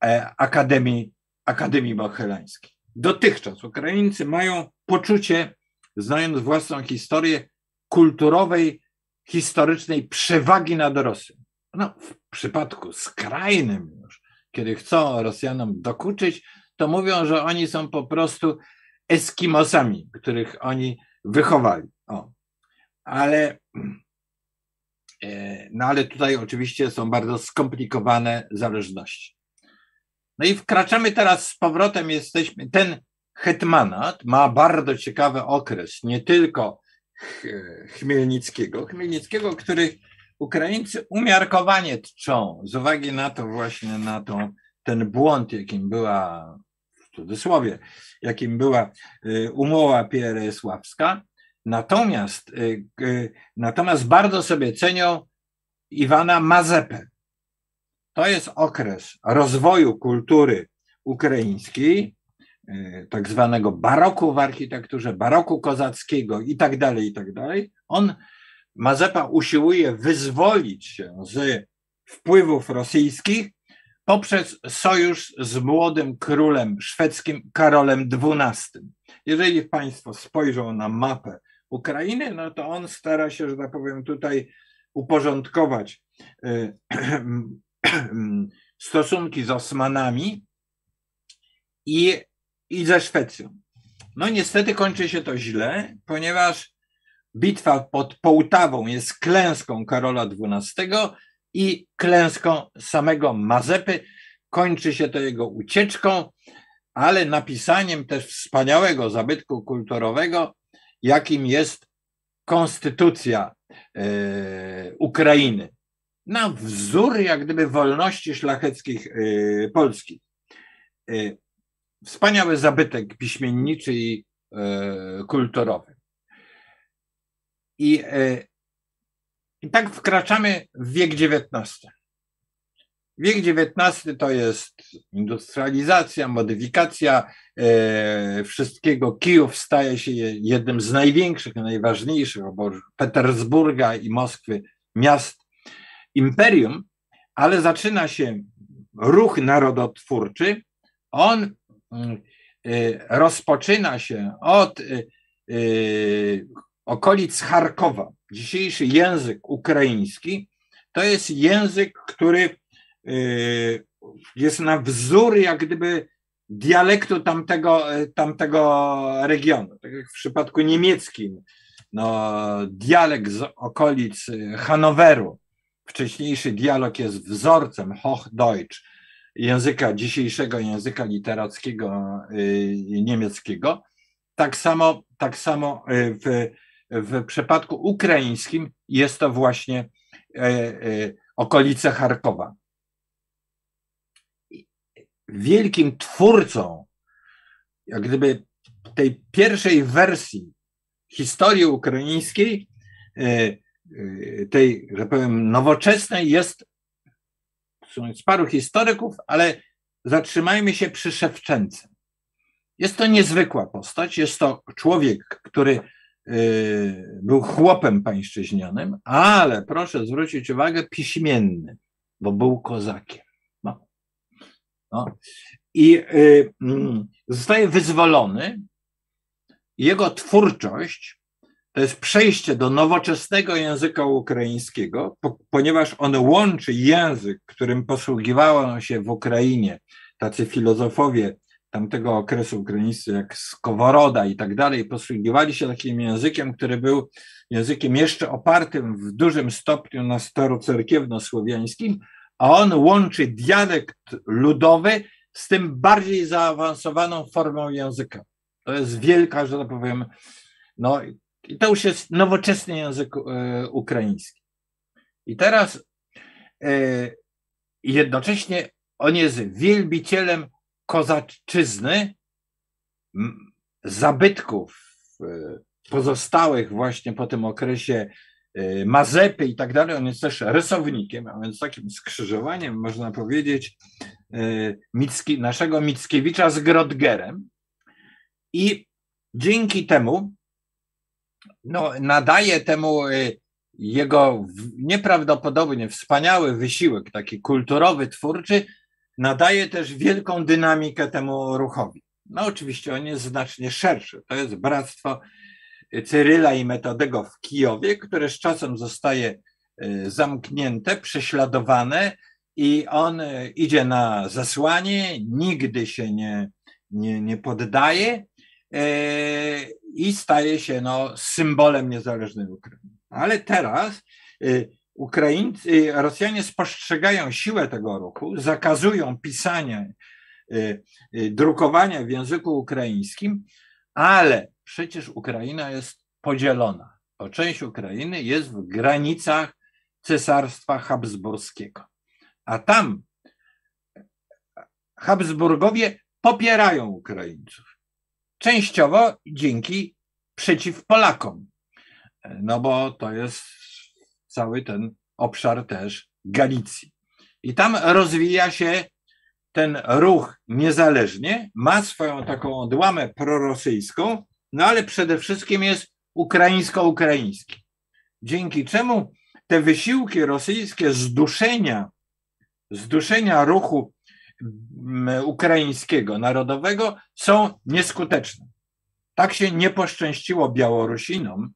e, Akademii, Akademii Mohylańskiej. Dotychczas Ukraińcy mają poczucie, znając własną historię, kulturowej, historycznej przewagi nad Rosją. No, w przypadku skrajnym już, kiedy chcą Rosjanom dokuczyć, to mówią, że oni są po prostu Eskimosami, których oni wychowali. O. Ale, e, no ale tutaj oczywiście są bardzo skomplikowane zależności. No i wkraczamy teraz z powrotem, jesteśmy, ten hetmanat ma bardzo ciekawy okres, nie tylko Chmielnickiego, Chmielnickiego, który Ukraińcy umiarkowanie czczą z uwagi na to właśnie, na tą, ten błąd, jakim była, w cudzysłowie, jakim była y, umowa pieresławska, natomiast, y, y, natomiast bardzo sobie cenią Iwana Mazepę, to jest okres rozwoju kultury ukraińskiej, e, tak zwanego baroku w architekturze, baroku kozackiego i tak dalej, i tak dalej. On, Mazepa usiłuje wyzwolić się z wpływów rosyjskich poprzez sojusz z młodym królem szwedzkim Karolem XII. Jeżeli Państwo spojrzą na mapę Ukrainy, no to on stara się, że tak powiem, tutaj uporządkować e, stosunki z Osmanami i, i ze Szwecją. No niestety kończy się to źle, ponieważ bitwa pod Połtawą jest klęską Karola XII i klęską samego Mazepy. Kończy się to jego ucieczką, ale napisaniem też wspaniałego zabytku kulturowego, jakim jest konstytucja e, Ukrainy na wzór jak gdyby wolności szlacheckich y, Polski. Y, wspaniały zabytek piśmienniczy i kulturowy. I, I tak wkraczamy w wiek XIX. Wiek XIX to jest industrializacja, modyfikacja wszystkiego. Kijów staje się jednym z największych, najważniejszych, bo Petersburga i Moskwy miast imperium, ale zaczyna się ruch narodotwórczy. On mm, y, rozpoczyna się od y, y, okolic Charkowa. Dzisiejszy język ukraiński to jest język, który jest na wzór jak gdyby dialektu tamtego, tamtego regionu. Tak jak w przypadku niemieckim, no, dialekt z okolic Hanoweru, wcześniejszy dialog jest wzorcem Hochdeutsch, języka dzisiejszego języka literackiego y, niemieckiego. Tak samo, tak samo y, w, w przypadku ukraińskim jest to właśnie y, okolice Charkowa. Wielkim twórcą, jak gdyby tej pierwszej wersji historii ukraińskiej Y, tej, że powiem, nowoczesnej jest paru historyków, ale zatrzymajmy się przy Szewczence. Jest to niezwykła postać, jest to człowiek, który był chłopem pańszczyźnianym, ale proszę zwrócić uwagę, piśmienny, bo był kozakiem. No. No. I y, zostaje wyzwolony. Jego twórczość to jest przejście do nowoczesnego języka ukraińskiego, ponieważ on łączy język, którym posługiwano się w Ukrainie tacy filozofowie tamtego okresu ukraińscy, jak Skoworoda i tak dalej, posługiwali się takim językiem, który był językiem jeszcze opartym w dużym stopniu na starocerkiewno-słowiańskim, a on łączy dialekt ludowy z tym bardziej zaawansowaną formą języka. To jest wielka, że tak powiem, no i to już jest nowoczesny język e, ukraiński. I teraz e, jednocześnie on jest wielbicielem kozaczyzny, zabytków e, pozostałych właśnie po tym okresie Mazepy i tak dalej. On jest też rysownikiem, a więc takim skrzyżowaniem, można powiedzieć, Micki, naszego Mickiewicza z Grodgerem. I dzięki temu no, nadaje temu y, jego nieprawdopodobnie wspaniały wysiłek, taki kulturowy, twórczy, nadaje też wielką dynamikę temu ruchowi. No oczywiście on jest znacznie szerszy. To jest bractwo Cyryla i Metodego w Kijowie, które z czasem zostaje y, zamknięte, prześladowane i on y, idzie na zasłanie, nigdy się nie, nie, nie poddaje i staje się no, symbolem niezależnej Ukrainy. Ale teraz Ukraińcy, y, Rosjanie spostrzegają siłę tego ruchu, zakazują pisania, y, drukowania w języku ukraińskim, ale przecież Ukraina jest podzielona. Bo część Ukrainy jest w granicach Cesarstwa Habsburskiego. A tam Habsburgowie popierają Ukraińców. Częściowo dzięki przeciw Polakom, no bo to jest cały ten obszar też Galicji. I tam rozwija się ten ruch niezależnie, ma swoją taką odłamę prorosyjską, no ale przede wszystkim jest ukraińsko-ukraiński. Dzięki czemu te wysiłki rosyjskie zduszenia, zduszenia ruchu ukraińskiego, narodowego są nieskuteczne. Tak się nie poszczęściło Białorusinom,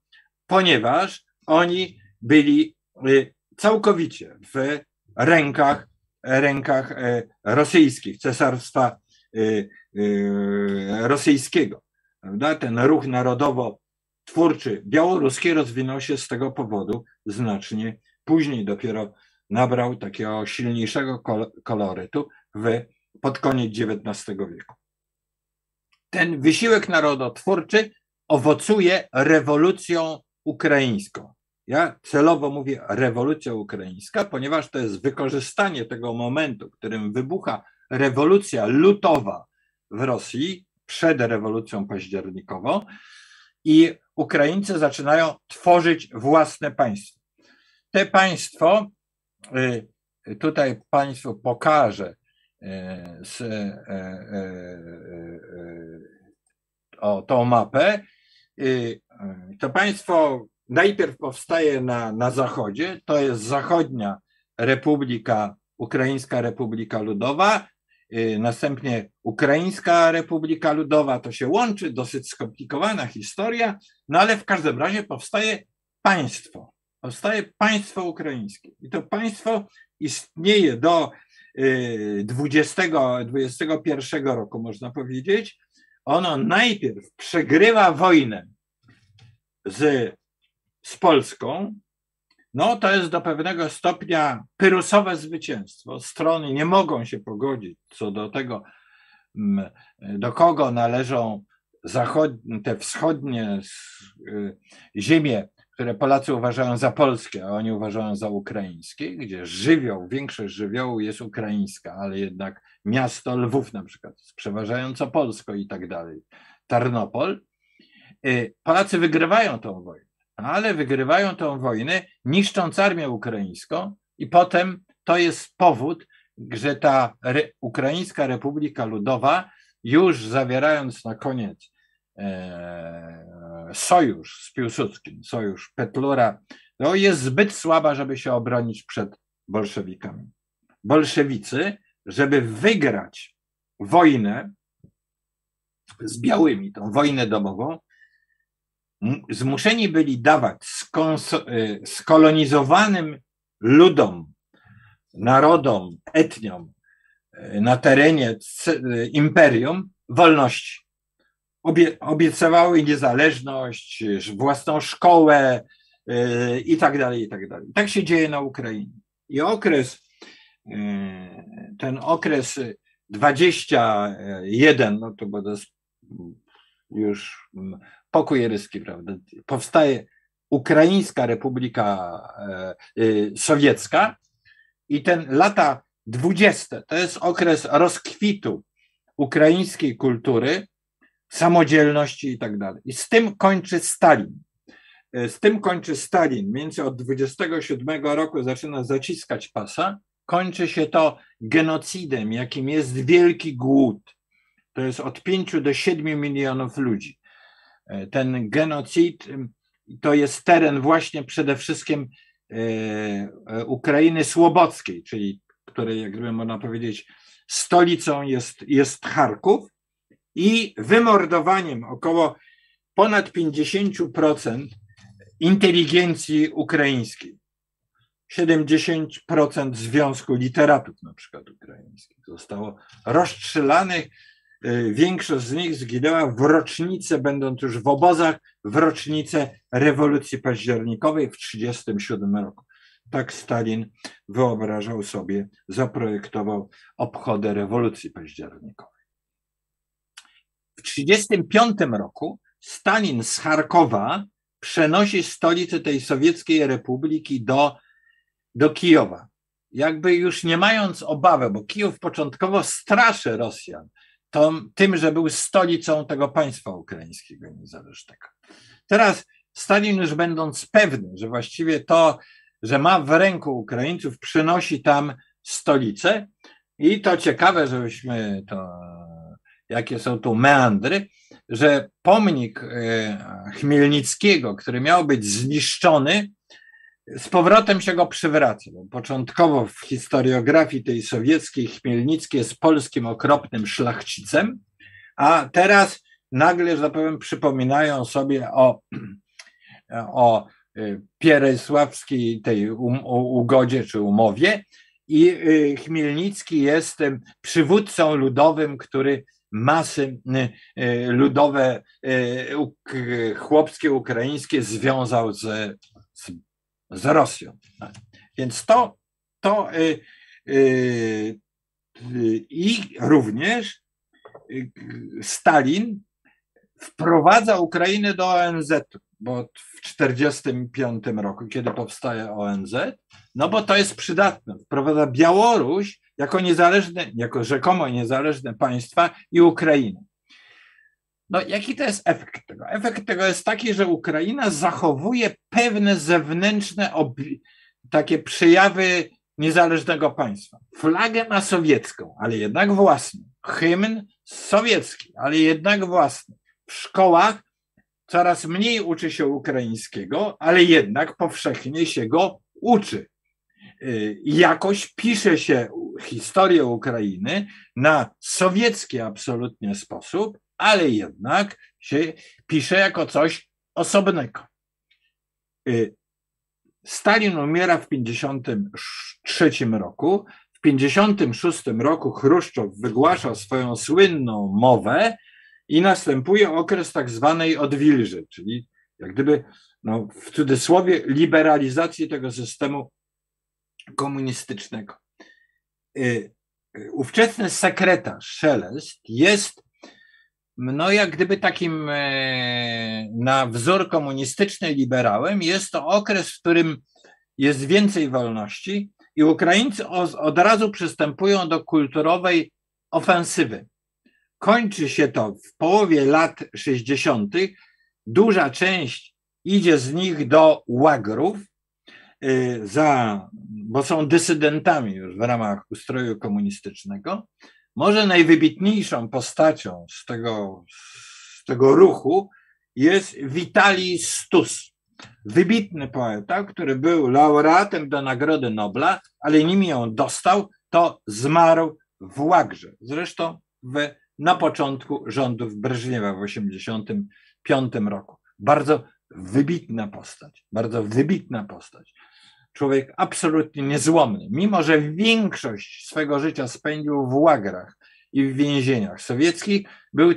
ponieważ oni byli y, całkowicie w rękach, rękach e, rosyjskich, cesarstwa y, y, rosyjskiego. Ten ruch narodowo-twórczy białoruski rozwinął się z tego powodu znacznie później, dopiero nabrał takiego silniejszego kolorytu w, pod koniec XIX wieku. Ten wysiłek narodotwórczy owocuje rewolucją ukraińską. Ja celowo mówię rewolucja ukraińska, ponieważ to jest wykorzystanie tego momentu, w którym wybucha rewolucja lutowa w Rosji przed rewolucją październikową i Ukraińcy zaczynają tworzyć własne państwo. Te państwo, y, tutaj Państwu pokażę z, e, e, o tą mapę, to państwo najpierw powstaje na, na zachodzie, to jest zachodnia Republika, Ukraińska Republika Ludowa, następnie Ukraińska Republika Ludowa, to się łączy, dosyć skomplikowana historia, no ale w każdym razie powstaje państwo, powstaje państwo ukraińskie. I to państwo istnieje do 20, 21 roku, można powiedzieć, ono najpierw przegrywa wojnę z, z Polską, no to jest do pewnego stopnia pyrusowe zwycięstwo. Strony nie mogą się pogodzić co do tego, mm, do kogo należą zachodnie, te wschodnie y, ziemie które Polacy uważają za polskie, a oni uważają za ukraińskie, gdzie żywioł, większość żywiołu jest ukraińska, ale jednak miasto Lwów na przykład jest przeważająco polsko i tak dalej, Tarnopol. Y, Polacy wygrywają tą wojnę, ale wygrywają tą wojnę niszcząc armię ukraińską i potem to jest powód, że ta Re Ukraińska Republika Ludowa już zawierając na koniec e, sojusz z Piłsudskim, sojusz Petlura, no jest zbyt słaba, żeby się obronić przed bolszewikami. Bolszewicy, żeby wygrać wojnę z białymi, tą wojnę domową, zmuszeni byli dawać y, skolonizowanym ludom, narodom, etniom y, na terenie y, imperium wolności. Obie, obiecywały niezależność, własną szkołę i tak dalej, i tak dalej. Tak się dzieje na Ukrainie. I okres, ten okres 21, no to bo to jest już pokój ryski, prawda? Powstaje Ukraińska Republika yy, Sowiecka i ten lata 20 to jest okres rozkwitu ukraińskiej kultury, samodzielności i tak dalej. I z tym kończy Stalin. E, z tym kończy Stalin. Między od 27 roku zaczyna zaciskać pasa. Kończy się to genocidem, jakim jest wielki głód. To jest od 5 do 7 milionów ludzi. E, ten genocid to jest teren właśnie przede wszystkim e, Ukrainy Słobockiej, czyli której, jak gdyby można powiedzieć, stolicą jest, jest Charków i wymordowaniem około ponad 50% inteligencji ukraińskiej. 70% Związku Literatów na przykład ukraińskich zostało rozstrzelanych. Y, większość z nich zginęła w rocznicę, będąc już w obozach, w rocznicę rewolucji październikowej w 1937 roku. Tak Stalin wyobrażał sobie, zaprojektował obchody rewolucji październikowej. W 1935 roku Stalin z Charkowa przenosi stolicę tej sowieckiej republiki do, do Kijowa. Jakby już nie mając obawy, bo Kijów początkowo straszy Rosjan tym, że był stolicą tego państwa ukraińskiego niezależnego. Teraz Stalin już będąc pewny, że właściwie to że ma w ręku Ukraińców, przynosi tam stolicę i to ciekawe, żebyśmy to, jakie są tu meandry, że pomnik e, Chmielnickiego, który miał być zniszczony, z powrotem się go przywraca. Początkowo w historiografii tej sowieckiej Chmielnicki jest polskim okropnym szlachcicem, a teraz nagle, że tak powiem, przypominają sobie o, o Y, Pierysławskiej tej um, ugodzie czy umowie i y, Chmielnicki jest przywódcą ludowym, który masy y, ludowe chłopskie, ukraińskie związał z, z, z Rosją. Więc to, to i również Stalin wprowadza Ukrainę do ONZ-u bo w 1945 roku, kiedy powstaje ONZ, no bo to jest przydatne. Wprowadza Białoruś jako niezależne, jako rzekomo niezależne państwa i Ukrainę. No, jaki to jest efekt tego? Efekt tego jest taki, że Ukraina zachowuje pewne zewnętrzne takie przejawy niezależnego państwa. Flagę ma sowiecką, ale jednak własną. Hymn sowiecki, ale jednak własny. W szkołach coraz mniej uczy się ukraińskiego, ale jednak powszechnie się go uczy. Y, jakoś pisze się historię Ukrainy na sowiecki absolutnie sposób, ale jednak się pisze jako coś osobnego. Y, Stalin umiera w 1953 roku. W 1956 roku Chruszczow wygłasza swoją słynną mowę, i następuje okres tak zwanej odwilży, czyli jak gdyby no, w cudzysłowie liberalizacji tego systemu komunistycznego. Y, y, ówczesny sekretarz Szelest jest no jak gdyby takim e, na wzór komunistyczny liberałem. Jest to okres, w którym jest więcej wolności i Ukraińcy od razu przystępują do kulturowej ofensywy. Kończy się to w połowie lat 60. Duża część idzie z nich do łagrów, y, za, bo są dysydentami już w ramach ustroju komunistycznego. Może najwybitniejszą postacią z tego, z tego ruchu jest Witalij Stus, wybitny poeta, który był laureatem do Nagrody Nobla, ale nim ją dostał, to zmarł w Łagrze. Zresztą w na początku rządów Breżniewa w 1985 roku. Bardzo wybitna postać, bardzo wybitna postać. Człowiek absolutnie niezłomny, mimo że większość swego życia spędził w łagrach i w więzieniach sowieckich. Był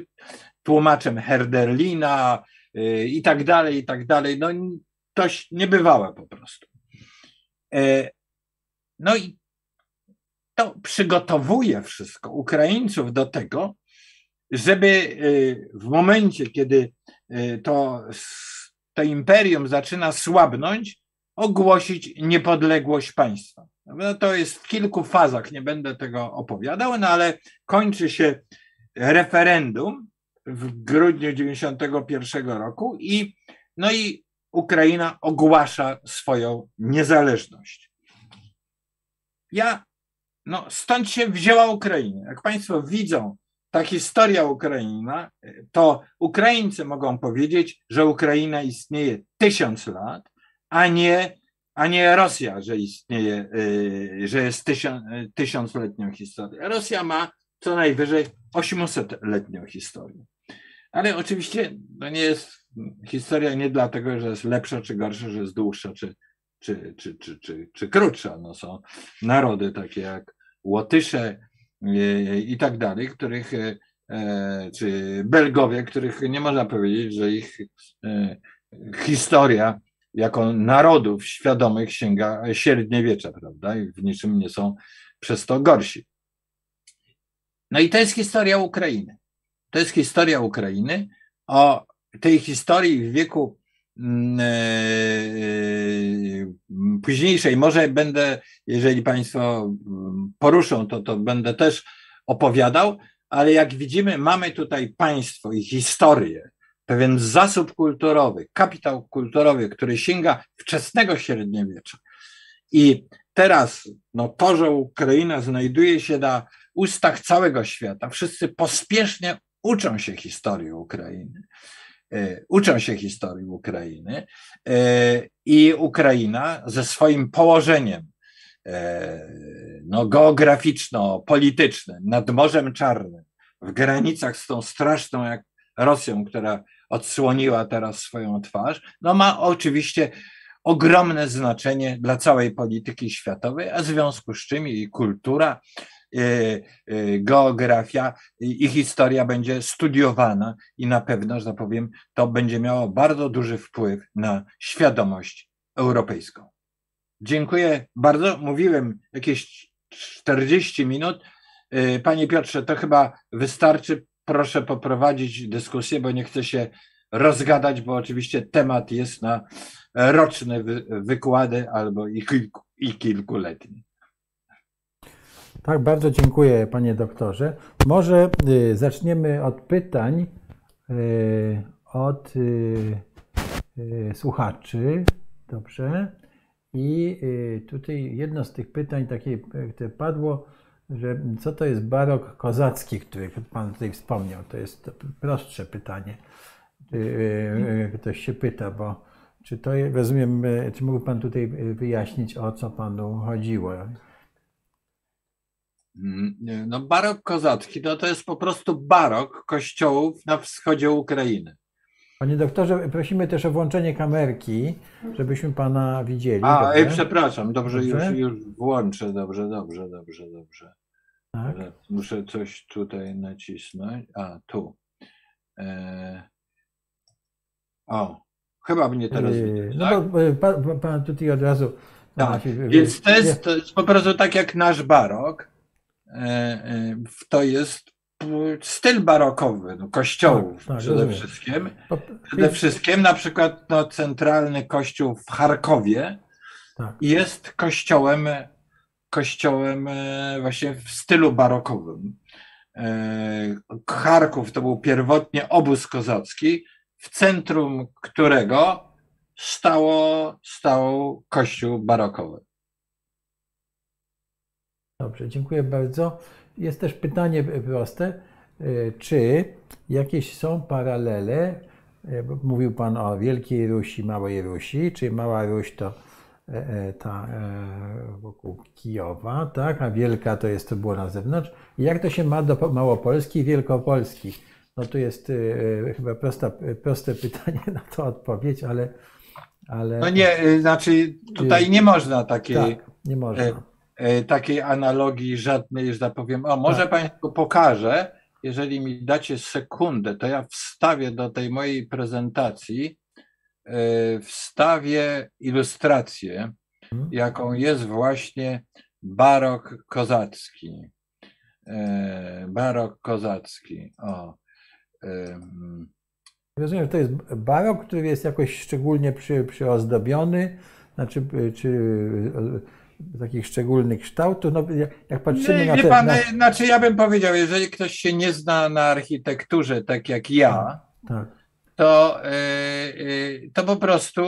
tłumaczem Herderlina y, i tak dalej, i tak dalej. No to niebywałe po prostu. E, no i to przygotowuje wszystko Ukraińców do tego, żeby y, w momencie, kiedy y, to, to imperium zaczyna słabnąć, ogłosić niepodległość państwa. No to jest w kilku fazach, nie będę tego opowiadał, no ale kończy się referendum w grudniu 91 roku i no i Ukraina ogłasza swoją niezależność. Ja, no stąd się wzięła Ukraina. Jak Państwo widzą, ta historia Ukraina, to Ukraińcy mogą powiedzieć, że Ukraina istnieje tysiąc lat, a nie, a nie Rosja, że istnieje, y, że jest tysiąc, tysiącletnią historią. Rosja ma co najwyżej 800-letnią historię. Ale oczywiście to nie jest historia nie dlatego, że jest lepsza czy gorsza, że jest dłuższa czy, czy, czy, czy, czy, czy krótsza. No są narody takie jak Łotysze e, i tak dalej, których czy Belgowie, których nie można powiedzieć, że ich historia jako narodów świadomych sięga średniowiecza, prawda? I w niczym nie są przez to gorsi. No i to jest historia Ukrainy. To jest historia Ukrainy. O tej historii w wieku mm, e, e, późniejszej, może będę, jeżeli Państwo mm, poruszą, to, to będę też opowiadał, ale jak widzimy, mamy tutaj państwo i historię, pewien zasób kulturowy, kapitał kulturowy, który sięga wczesnego średniowiecza. I teraz no, to, że Ukraina znajduje się na ustach całego świata, wszyscy pospiesznie uczą się historii Ukrainy. E, uczą się historii Ukrainy e, i Ukraina ze swoim położeniem e, no, geograficzno-politycznym nad Morzem Czarnym, w granicach z tą straszną jak Rosją, która odsłoniła teraz swoją twarz, no ma oczywiście ogromne znaczenie dla całej polityki światowej, a w związku z czym kultura, Y, y, geografia i historia będzie studiowana i na pewno, że tak powiem, to będzie miało bardzo duży wpływ na świadomość europejską. Dziękuję bardzo. Mówiłem jakieś 40 minut. Y, panie Piotrze, to chyba wystarczy. Proszę poprowadzić dyskusję, bo nie chcę się rozgadać, bo oczywiście temat jest na roczne wykłady albo i, kilku, i kilkuletnie. Tak, bardzo dziękuję panie doktorze. Może y, zaczniemy od pytań y, od y, słuchaczy. Dobrze. I tutaj jedno z tych pytań takie, które padło, że co to jest barok kozacki, który Pan tutaj wspomniał? To jest prostsze pytanie. Ktoś się pyta, bo czy to rozumiem, czy mógł Pan tutaj wyjaśnić, o co Panu chodziło? Mm, no barok kozacki no to jest po prostu barok kościołów na wschodzie Ukrainy. Panie doktorze, prosimy też o włączenie kamerki, żebyśmy pana widzieli. A, ej, przepraszam, dobrze, dobrze, Już, już włączę, dobrze, dobrze, dobrze, dobrze. Tak. Muszę coś tutaj nacisnąć. A, tu. E... O, chyba mnie teraz yy, widać, No tak? bo pan, pan tutaj od razu... Tak, więc to jest, to jest po prostu tak jak nasz barok, E, e, to jest styl barokowy no, kościołów tak, tak, przede wszystkim. Przede wszystkim na przykład no, centralny kościół w Charkowie tak. jest kościołem, kościołem e, właśnie w stylu barokowym. Charków to był pierwotnie obóz kozacki, w centrum którego stało, stał kościół barokowy. Dobrze, dziękuję bardzo. Jest też pytanie proste. E, czy jakieś są paralele? E, mówił Pan o Wielkiej Rusi, Małej Rusi, czy Mała Ruś to e, ta wokół Kijowa, tak? a Wielka to jest to było na zewnątrz. Jak to się ma do Małopolski i Wielkopolski? No to jest chyba prosta, proste pytanie na to odpowiedź, ale, ale. No nie, znaczy tutaj nie można takiej. Tak, nie można takiej analogii żadnej, że tak powiem. O, może tak. Państwu pokażę, jeżeli mi dacie sekundę, to ja wstawię do tej mojej prezentacji, e, wstawię ilustrację, mhm. jaką jest właśnie barok kozacki. E, barok kozacki. O. Rozumiem, że to jest barok, który jest jakoś szczególnie przy, przyozdobiony, znaczy, czy takich szczególnych kształtów. No, jak patrzymy no, na te, pan, na... Znaczy ja bym powiedział, jeżeli ktoś się nie zna na architekturze tak jak ja, tak. To, yy, to po prostu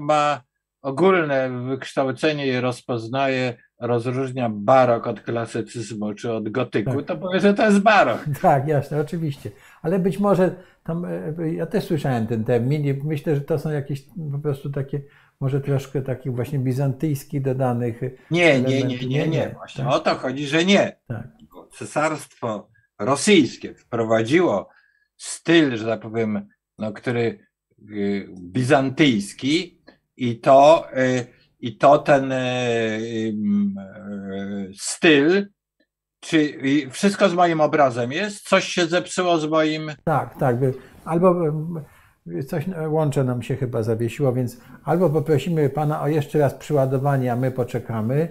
ma ogólne wykształcenie i rozpoznaje, rozróżnia barok od klasycyzmu czy od gotyku, tak. to powie, że to jest barok. Tak, jasne, oczywiście. Ale być może tam, e, ja też słyszałem ten termin i myślę, że to są jakieś po prostu takie może troszkę takich właśnie bizantyjskich dodanych. Nie, nie, nie, nie, nie. Właśnie tak? o to chodzi, że nie. Tak. Cesarstwo rosyjskie wprowadziło styl, że tak powiem, no, który y, bizantyjski i to, y, i to ten y, styl, czy wszystko z moim obrazem jest? Coś się zepsuło z moim. Tak, tak. Albo coś łącze nam się chyba zawiesiło, więc albo poprosimy pana o jeszcze raz przyładowanie, a my poczekamy.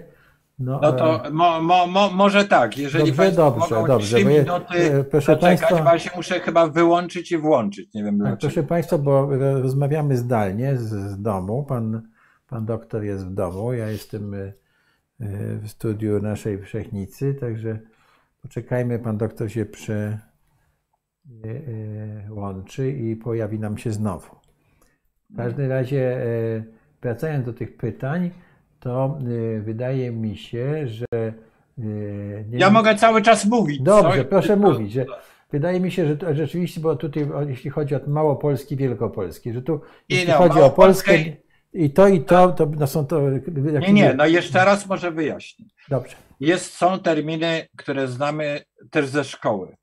No, no to e, mo, mo, mo, może tak, jeżeli dobrze, Państwo dobrze, mogą dobrze, 3 minuty e, proszę Państwa, bo ja się muszę chyba wyłączyć i włączyć, nie wiem dlaczego. Proszę Państwa, bo rozmawiamy zdalnie z, z domu, pan, pan doktor jest w domu, ja jestem e, w studiu naszej Wszechnicy, także poczekajmy, pan doktor się prze, łączy i pojawi nam się znowu. W każdym razie, e, wracając do tych pytań, to e, wydaje mi się, że. E, nie ja mogę cały czas mówić. Dobrze, co? proszę mówić. Że wydaje mi się, że to, rzeczywiście, bo tutaj, jeśli chodzi o Małopolski, Wielkopolski, że tu, jeśli no, chodzi o Polskę. I to, i to, to no są to. Nie, nie, no jeszcze raz może wyjaśnię. Dobrze. Jest, są terminy, które znamy też ze szkoły.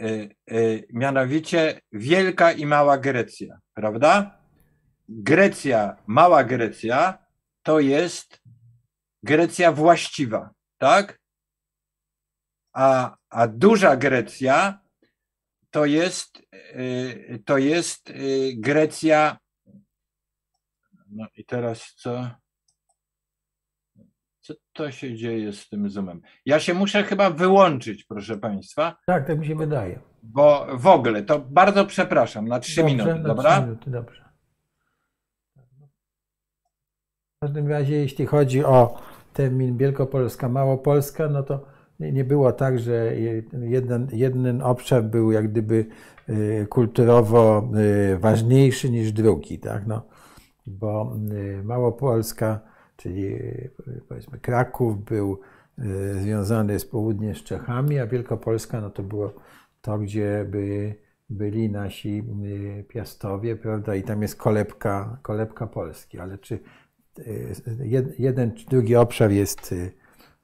Y, y, mianowicie Wielka i Mała Grecja, prawda? Grecja, Mała Grecja to jest Grecja właściwa, tak? A, a duża Grecja to jest, y, to jest Grecja. No i teraz co? Co to się dzieje z tym zoomem? Ja się muszę chyba wyłączyć, proszę Państwa. Tak, tak mi się wydaje. Bo w ogóle, to bardzo przepraszam, na trzy dobrze, minuty, na dobra? 3 minuty, dobrze. W każdym razie, jeśli chodzi o termin Wielkopolska, Małopolska, no to nie było tak, że jeden, jeden obszar był jak gdyby y, kulturowo y, ważniejszy niż drugi, tak? No, bo y, Małopolska czyli powiedzmy Kraków był e, związany z południe z Czechami, a Wielkopolska no to było to, gdzie by byli nasi e, piastowie, prawda, i tam jest kolebka, kolebka Polski, ale czy e, jeden czy drugi obszar jest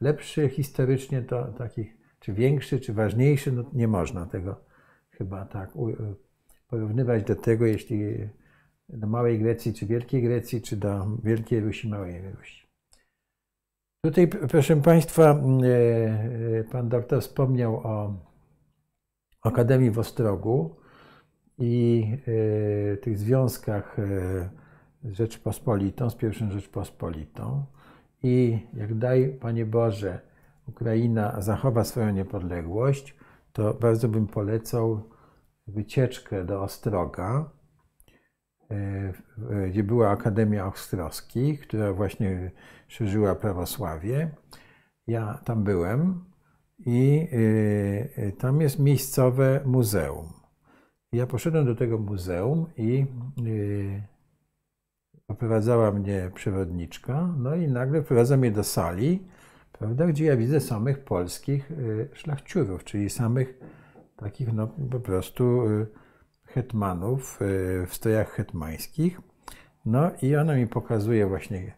lepszy historycznie, to takich, czy większy, czy ważniejszy, no nie można tego chyba tak porównywać do tego, jeśli do Małej Grecji, czy Wielkiej Grecji, czy do Wielkiej Rusi, Małej Rusi. Tutaj, proszę Państwa, e, e, Pan doktor wspomniał o Akademii w Ostrogu i e, tych związkach z Rzeczpospolitą, z pierwszą Rzeczpospolitą. I jak daj, Panie Boże, Ukraina zachowa swoją niepodległość, to bardzo bym polecał wycieczkę do Ostroga, gdzie była Akademia Ostrowskich, która właśnie szerzyła prawosławie. Ja tam byłem i e, tam jest miejscowe muzeum. Ja poszedłem do tego muzeum i e, oprowadzała mnie przewodniczka, no i nagle wprowadza mnie do sali, prawda, gdzie ja widzę samych polskich szlachciurów, czyli samych takich no, po prostu hetmanów e, w strojach hetmańskich. No i ona mi pokazuje właśnie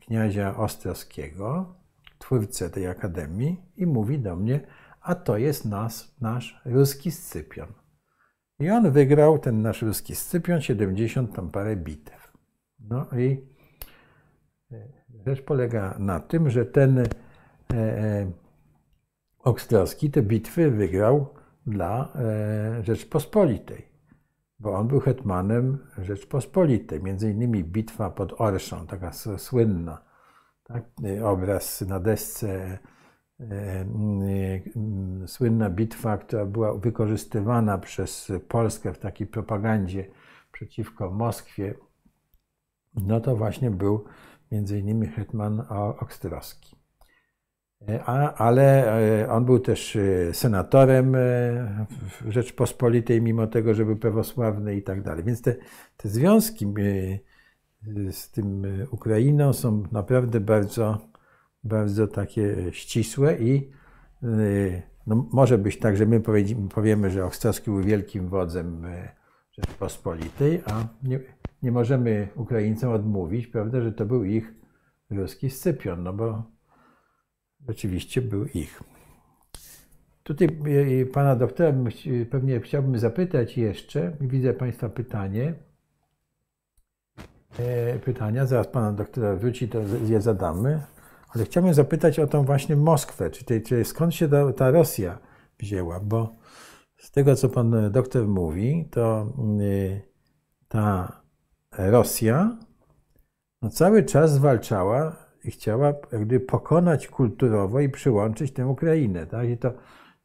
kniazia Ostrowskiego, twórcę tej akademii i mówi do mnie, a to jest nas, nasz ruski Scypion. I on wygrał, ten nasz ruski Scypion, 70 tam parę bitew. No i e, rzecz polega na tym, że ten Okstrowski te bitwy wygrał dla Rzeczpospolitej, bo on był hetmanem Rzeczpospolitej. Między innymi bitwa pod Orszą, taka słynna, tak? obraz na desce E, słynna bitwa, która była wykorzystywana przez Polskę w takiej propagandzie przeciwko Moskwie, no to właśnie był między innymi hetman Okstrowski. E, ale e, on był też senatorem w Rzeczpospolitej, mimo tego, że był prawosławny i tak dalej. Więc te, te związki z tym Ukrainą są naprawdę bardzo bardzo takie ścisłe i no, może być tak, że my powiemy, że Ochstrowski był wielkim wodzem Rzeczpospolitej, a nie, nie możemy Ukraińcom odmówić, prawda, że to był ich ruski Scypion, no bo rzeczywiście był ich. Tutaj y, pana doktora pewnie chciałbym zapytać jeszcze, widzę państwa pytanie, e, pytania, zaraz pana doktora wróci, to je zadamy. Ale chciałbym zapytać o tą właśnie Moskwę, czy, czy skąd się ta, Rosja wzięła, bo z tego, co pan doktor mówi, to y, ta Rosja no cały czas zwalczała chciała pokonać kulturowo i przyłączyć tę Ukrainę. Tak? I to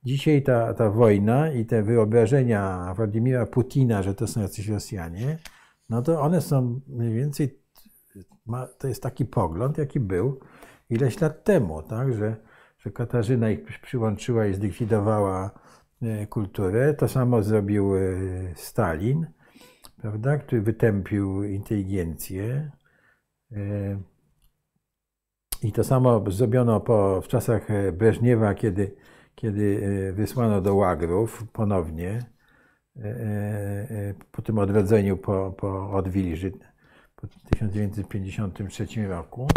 dzisiaj ta, ta wojna i te wyobrażenia Władimira Putina, że to są jacyś Rosjanie, no to one są mniej więcej, to jest taki pogląd, jaki był ileś lat temu, tak, że, że Katarzyna ich przyłączyła i zlikwidowała e, kulturę. To samo zrobił e, Stalin, prawda, który wytępił inteligencję. E, I to samo zrobiono po, w czasach Breżniewa, kiedy, kiedy wysłano do łagrów ponownie, po tym odrodzeniu po, po Odwilży po 1953 roku.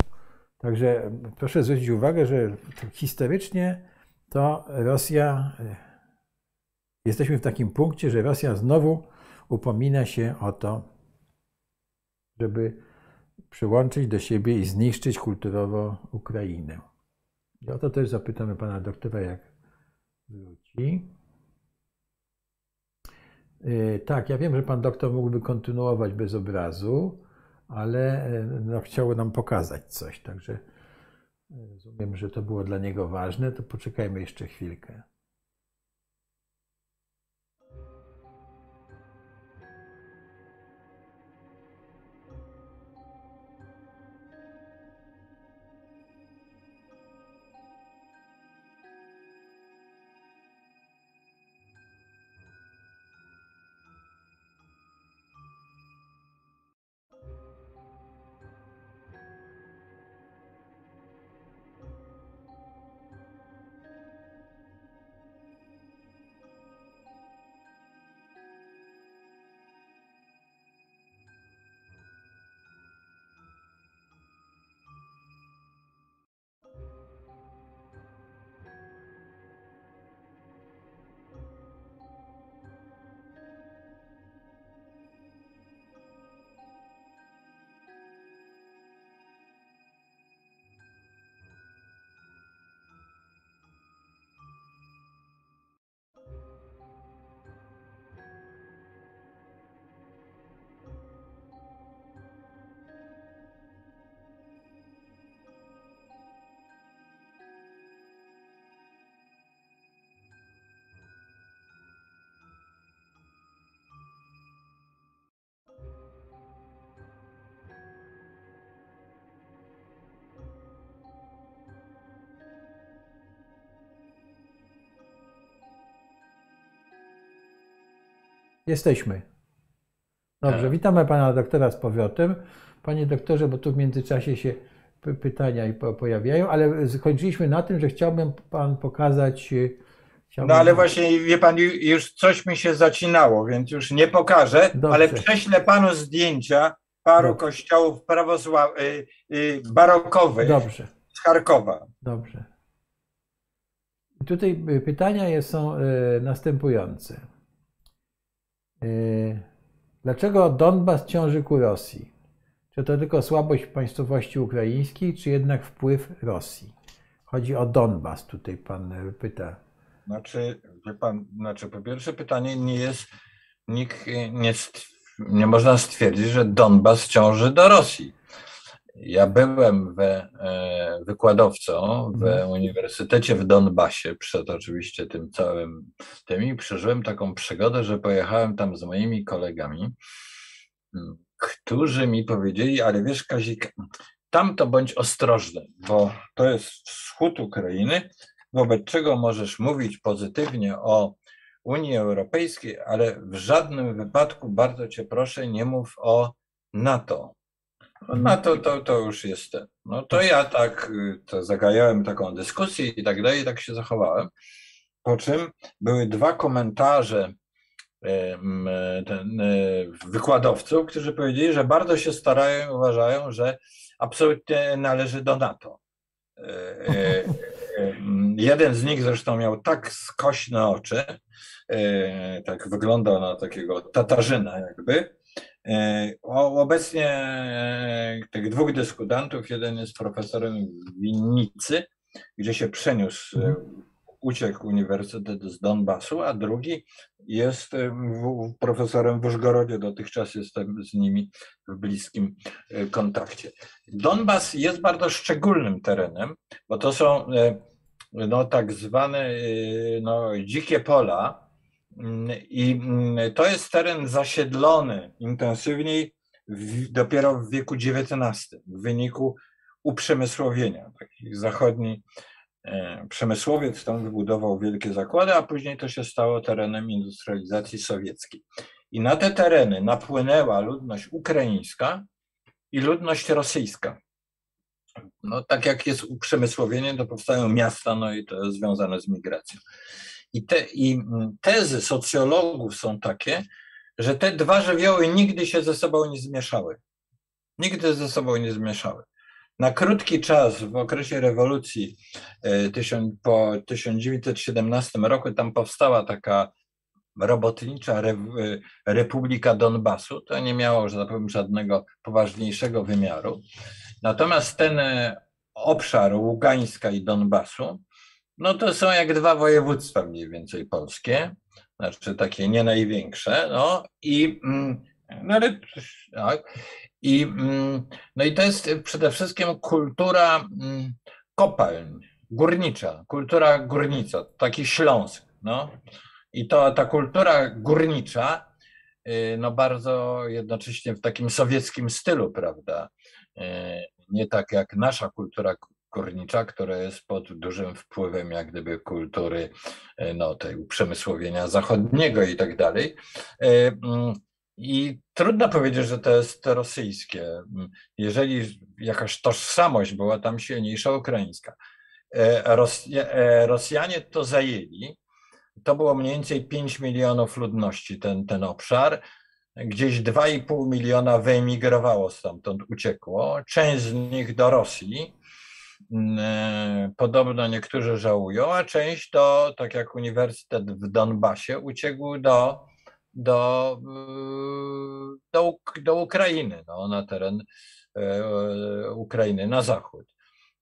Także proszę zwrócić uwagę, że historycznie to Rosja, e, jesteśmy w takim punkcie, że Rosja znowu upomina się o to, żeby przyłączyć do siebie i zniszczyć kulturowo Ukrainę. I o to też zapytamy pana doktora, jak wróci. E, tak, ja wiem, że pan doktor mógłby kontynuować bez obrazu ale e, no, nam pokazać coś, także e, rozumiem, że to było dla niego ważne, to poczekajmy jeszcze chwilkę. Jesteśmy. Dobrze, tak. witamy pana doktora z powrotem. Panie doktorze, bo tu w międzyczasie się pytania pojawiają, ale skończyliśmy na tym, że chciałbym pan pokazać. E, chciałbym... No ale właśnie, wie pan, już coś mi się zacinało, więc już nie pokażę, Dobrze. ale prześlę panu zdjęcia paru Dobrze. kościołów prawosław... Y, y, barokowych Dobrze. z Charkowa. Dobrze. Tutaj y, pytania są następujące. Yy, dlaczego Donbas ciąży ku Rosji? Czy to tylko słabość państwowości ukraińskiej, czy jednak wpływ Rosji? Chodzi o Donbas, tutaj pan pyta. Znaczy, wie pan, znaczy po pierwsze pytanie nie jest, nikt nie, nie można stwierdzić, że Donbas ciąży do Rosji. Ja byłem we, e, wykładowcą w mhm. Uniwersytecie w Donbasie, przed oczywiście tym całym tym i przeżyłem taką przygodę, że pojechałem tam z moimi kolegami, którzy mi powiedzieli, ale wiesz Kazik, tam to bądź ostrożny, bo to jest wschód Ukrainy, wobec czego możesz mówić pozytywnie o Unii Europejskiej, ale w żadnym wypadku, bardzo cię proszę, nie mów o NATO. No to, to, to już jest ten. No to ja tak to zagajałem taką dyskusję i tak dalej, i tak się zachowałem. Po czym były dwa komentarze ten, e, wykładowców, którzy powiedzieli, że bardzo się starają i uważają, że absolutnie należy do NATO. E, e, jeden z nich zresztą miał tak skośne oczy, tak wyglądał na takiego tatarzyna jakby. Obecnie tych dwóch dyskutantów, jeden jest profesorem w Winnicy, gdzie się przeniósł uciekł uniwersytet z Donbasu, a drugi jest profesorem w Użgorodzie. Dotychczas jestem z nimi w bliskim e, kontakcie. Donbas jest bardzo szczególnym terenem, bo to są e, no, tak zwane e, no, dzikie pola. Mm, I mm, to jest teren zasiedlony intensywniej w, dopiero w wieku XIX, w wyniku uprzemysłowienia. Takich zachodni E, przemysłowiec tam wybudował wielkie zakłady, a później to się stało terenem industrializacji sowieckiej. I na te tereny napłynęła ludność ukraińska i ludność rosyjska. No, tak jak jest uprzemysłowienie, to powstają miasta, no i to jest związane z migracją. I, te, I tezy socjologów są takie, że te dwa żywioły nigdy się ze sobą nie zmieszały. Nigdy ze sobą nie zmieszały na krótki czas w okresie rewolucji e, po 1917 roku tam powstała taka robotnicza e, Republika Donbasu. To nie miało, że tak żadnego poważniejszego wymiaru. Natomiast ten e, obszar Ługańska i Donbasu, no to są jak dwa województwa mniej więcej polskie, znaczy takie nie największe, no i mm, no ale tak, i, mm, no i to jest przede wszystkim kultura mm, kopalń, górnicza, kultura górnicza, taki Śląsk. No. I to ta kultura górnicza, y, no bardzo jednocześnie w takim sowieckim stylu, prawda? Y, nie tak jak nasza kultura górnicza, która jest pod dużym wpływem jak gdyby kultury y, no, tej uprzemysłowienia zachodniego i tak dalej. Mm, i trudno powiedzieć, że to jest rosyjskie. Jeżeli jakaś tożsamość była tam silniejsza, ukraińska. E, e, Rosjanie to zajęli. To było mniej więcej 5 milionów ludności, ten, ten obszar. Gdzieś 2,5 miliona wyemigrowało stamtąd, uciekło. Część z nich do Rosji. E, podobno niektórzy żałują, a część to, tak jak Uniwersytet w Donbasie, uciekł do do, do, do Ukrainy, no, na teren e, Ukrainy, na zachód.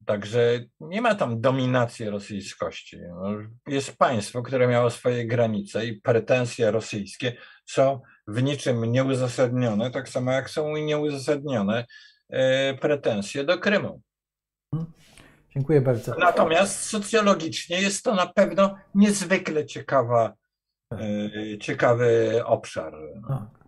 Także nie ma tam dominacji rosyjskości. No, jest państwo, które miało swoje granice i pretensje rosyjskie są w niczym nieuzasadnione, tak samo jak są nieuzasadnione e, pretensje do Krymu. Dziękuję bardzo. Natomiast socjologicznie jest to na pewno niezwykle ciekawa E, ciekawy obszar. Tak.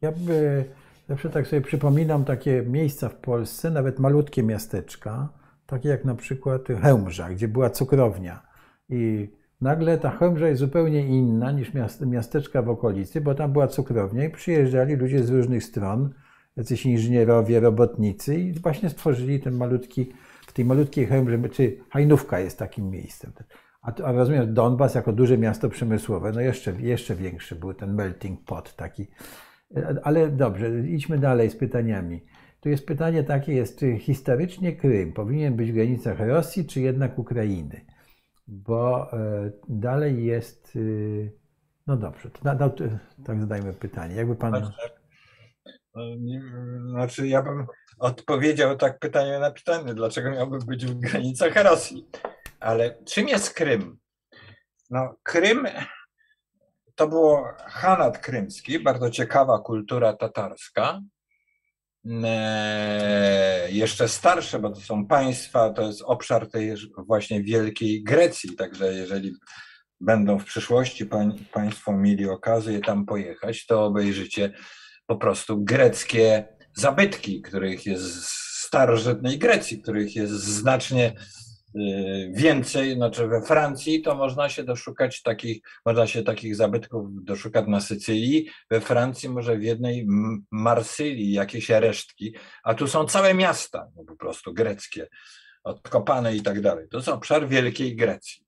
Ja by, zawsze tak sobie przypominam takie miejsca w Polsce, nawet malutkie miasteczka, takie jak na przykład Chełmża, gdzie była cukrownia. I nagle ta Chełmża jest zupełnie inna niż miasteczka w okolicy, bo tam była cukrownia i przyjeżdżali ludzie z różnych stron, jacyś inżynierowie, robotnicy i właśnie stworzyli ten malutki, w tej malutkiej Chełmży, czy Hajnówka jest takim miejscem. A, a rozumiem, Donbas jako duże miasto przemysłowe, no jeszcze, jeszcze większy był ten melting pot taki. Ale dobrze, idźmy dalej z pytaniami. Tu jest pytanie takie, jest, czy historycznie Krym powinien być w granicach Rosji, czy jednak Ukrainy? Bo e, dalej jest, y, no dobrze, to, tak zadajmy pytanie. Jakby pan... Znaczy, znaczy, ja bym odpowiedział tak pytanie na pytanie, dlaczego miałby być w granicach Rosji? Ale czym jest Krym? No, Krym to było Hanat krymski, bardzo ciekawa kultura tatarska. E, jeszcze starsze, bo to są państwa, to jest obszar tej właśnie wielkiej Grecji, także jeżeli będą w przyszłości Państwo mieli okazję tam pojechać, to obejrzycie po prostu greckie zabytki, których jest starożytnej Grecji, których jest znacznie y, więcej, znaczy we Francji to można się doszukać takich, można się takich zabytków doszukać na Sycylii, we Francji może w jednej Marsylii jakieś resztki, a tu są całe miasta no po prostu greckie, odkopane i tak dalej. To jest obszar Wielkiej Grecji.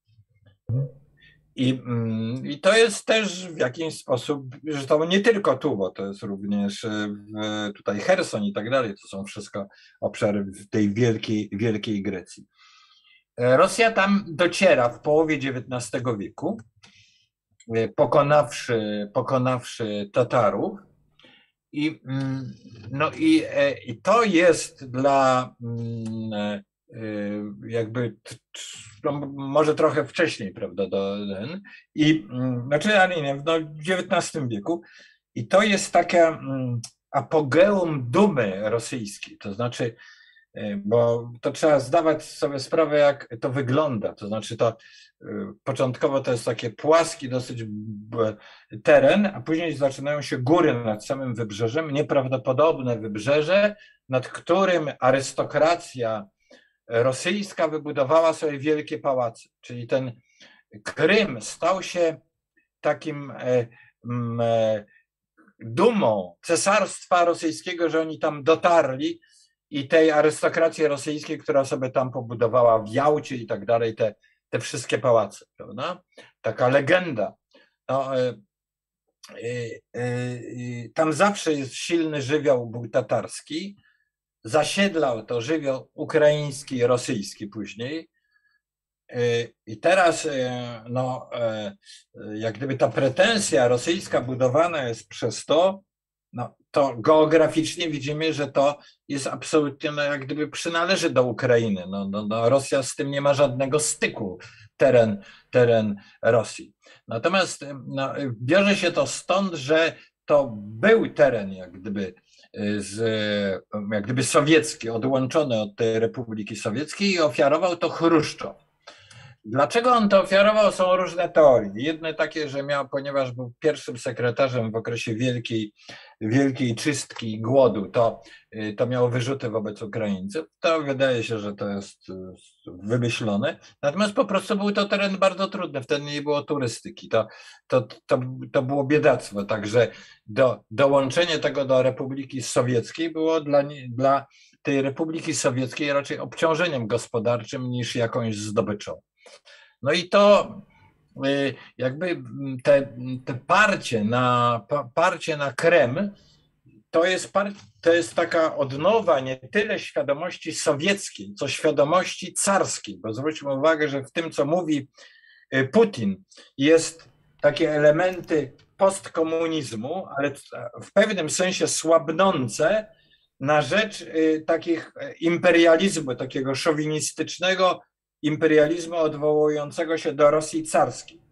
I, mm, I to jest też w jakiś sposób, to nie tylko tu, bo to jest również w, tutaj Herson i tak dalej, to są wszystko obszary tej wielkiej, wielkiej Grecji. E, Rosja tam dociera w połowie XIX wieku, e, pokonawszy, pokonawszy Tatarów. I, mm, no i, e, i to jest dla mm, jakby no, może trochę wcześniej, prawda, do ten, i mm, znaczy, ale nie, no, w XIX wieku. I to jest taka mm, apogeum dumy rosyjskiej, to znaczy, y, bo to trzeba zdawać sobie sprawę, jak to wygląda, to znaczy to y, początkowo to jest taki płaski dosyć teren, a później zaczynają się góry nad samym wybrzeżem, nieprawdopodobne wybrzeże, nad którym arystokracja rosyjska wybudowała sobie wielkie pałace, czyli ten Krym stał się takim e, e, dumą cesarstwa rosyjskiego, że oni tam dotarli i tej arystokracji rosyjskiej, która sobie tam pobudowała w Jałcie i tak dalej, te, te wszystkie pałace, prawda? Taka legenda. No, e, tam zawsze jest silny żywioł był tatarski, zasiedlał to żywioł ukraiński rosyjski później. E, I teraz, e, no, e, jak gdyby ta pretensja rosyjska budowana jest przez to, no, to geograficznie widzimy, że to jest absolutnie, no, jak gdyby przynależy do Ukrainy. No, no, no, Rosja z tym nie ma żadnego styku, teren, teren Rosji. Natomiast no, bierze się to stąd, że to był teren, jak gdyby z, jak gdyby sowiecki, odłączony od tej Republiki Sowieckiej i ofiarował to Chruszczow. Dlaczego on to ofiarował? Są różne teorie. Jedne takie, że miał, ponieważ był pierwszym sekretarzem w okresie wielkiej, wielkiej czystki głodu, to, y, to miało wyrzuty wobec Ukraińców. To wydaje się, że to jest y, wymyślone. Natomiast po prostu był to teren bardzo trudny. Wtedy nie było turystyki. To, to, to, to było biedactwo. Także do, dołączenie tego do Republiki Sowieckiej było dla, dla tej Republiki Sowieckiej raczej obciążeniem gospodarczym niż jakąś zdobyczą. No i to y, jakby te, te parcie, na, parcie na Krem to jest, par, to jest taka odnowa nie tyle świadomości sowieckiej, co świadomości carskiej, bo zwróćmy uwagę, że w tym, co mówi y, Putin, jest takie elementy postkomunizmu, ale w pewnym sensie słabnące na rzecz y, takich imperializmu, takiego szowinistycznego, imperializmu odwołującego się do Rosji carskiej.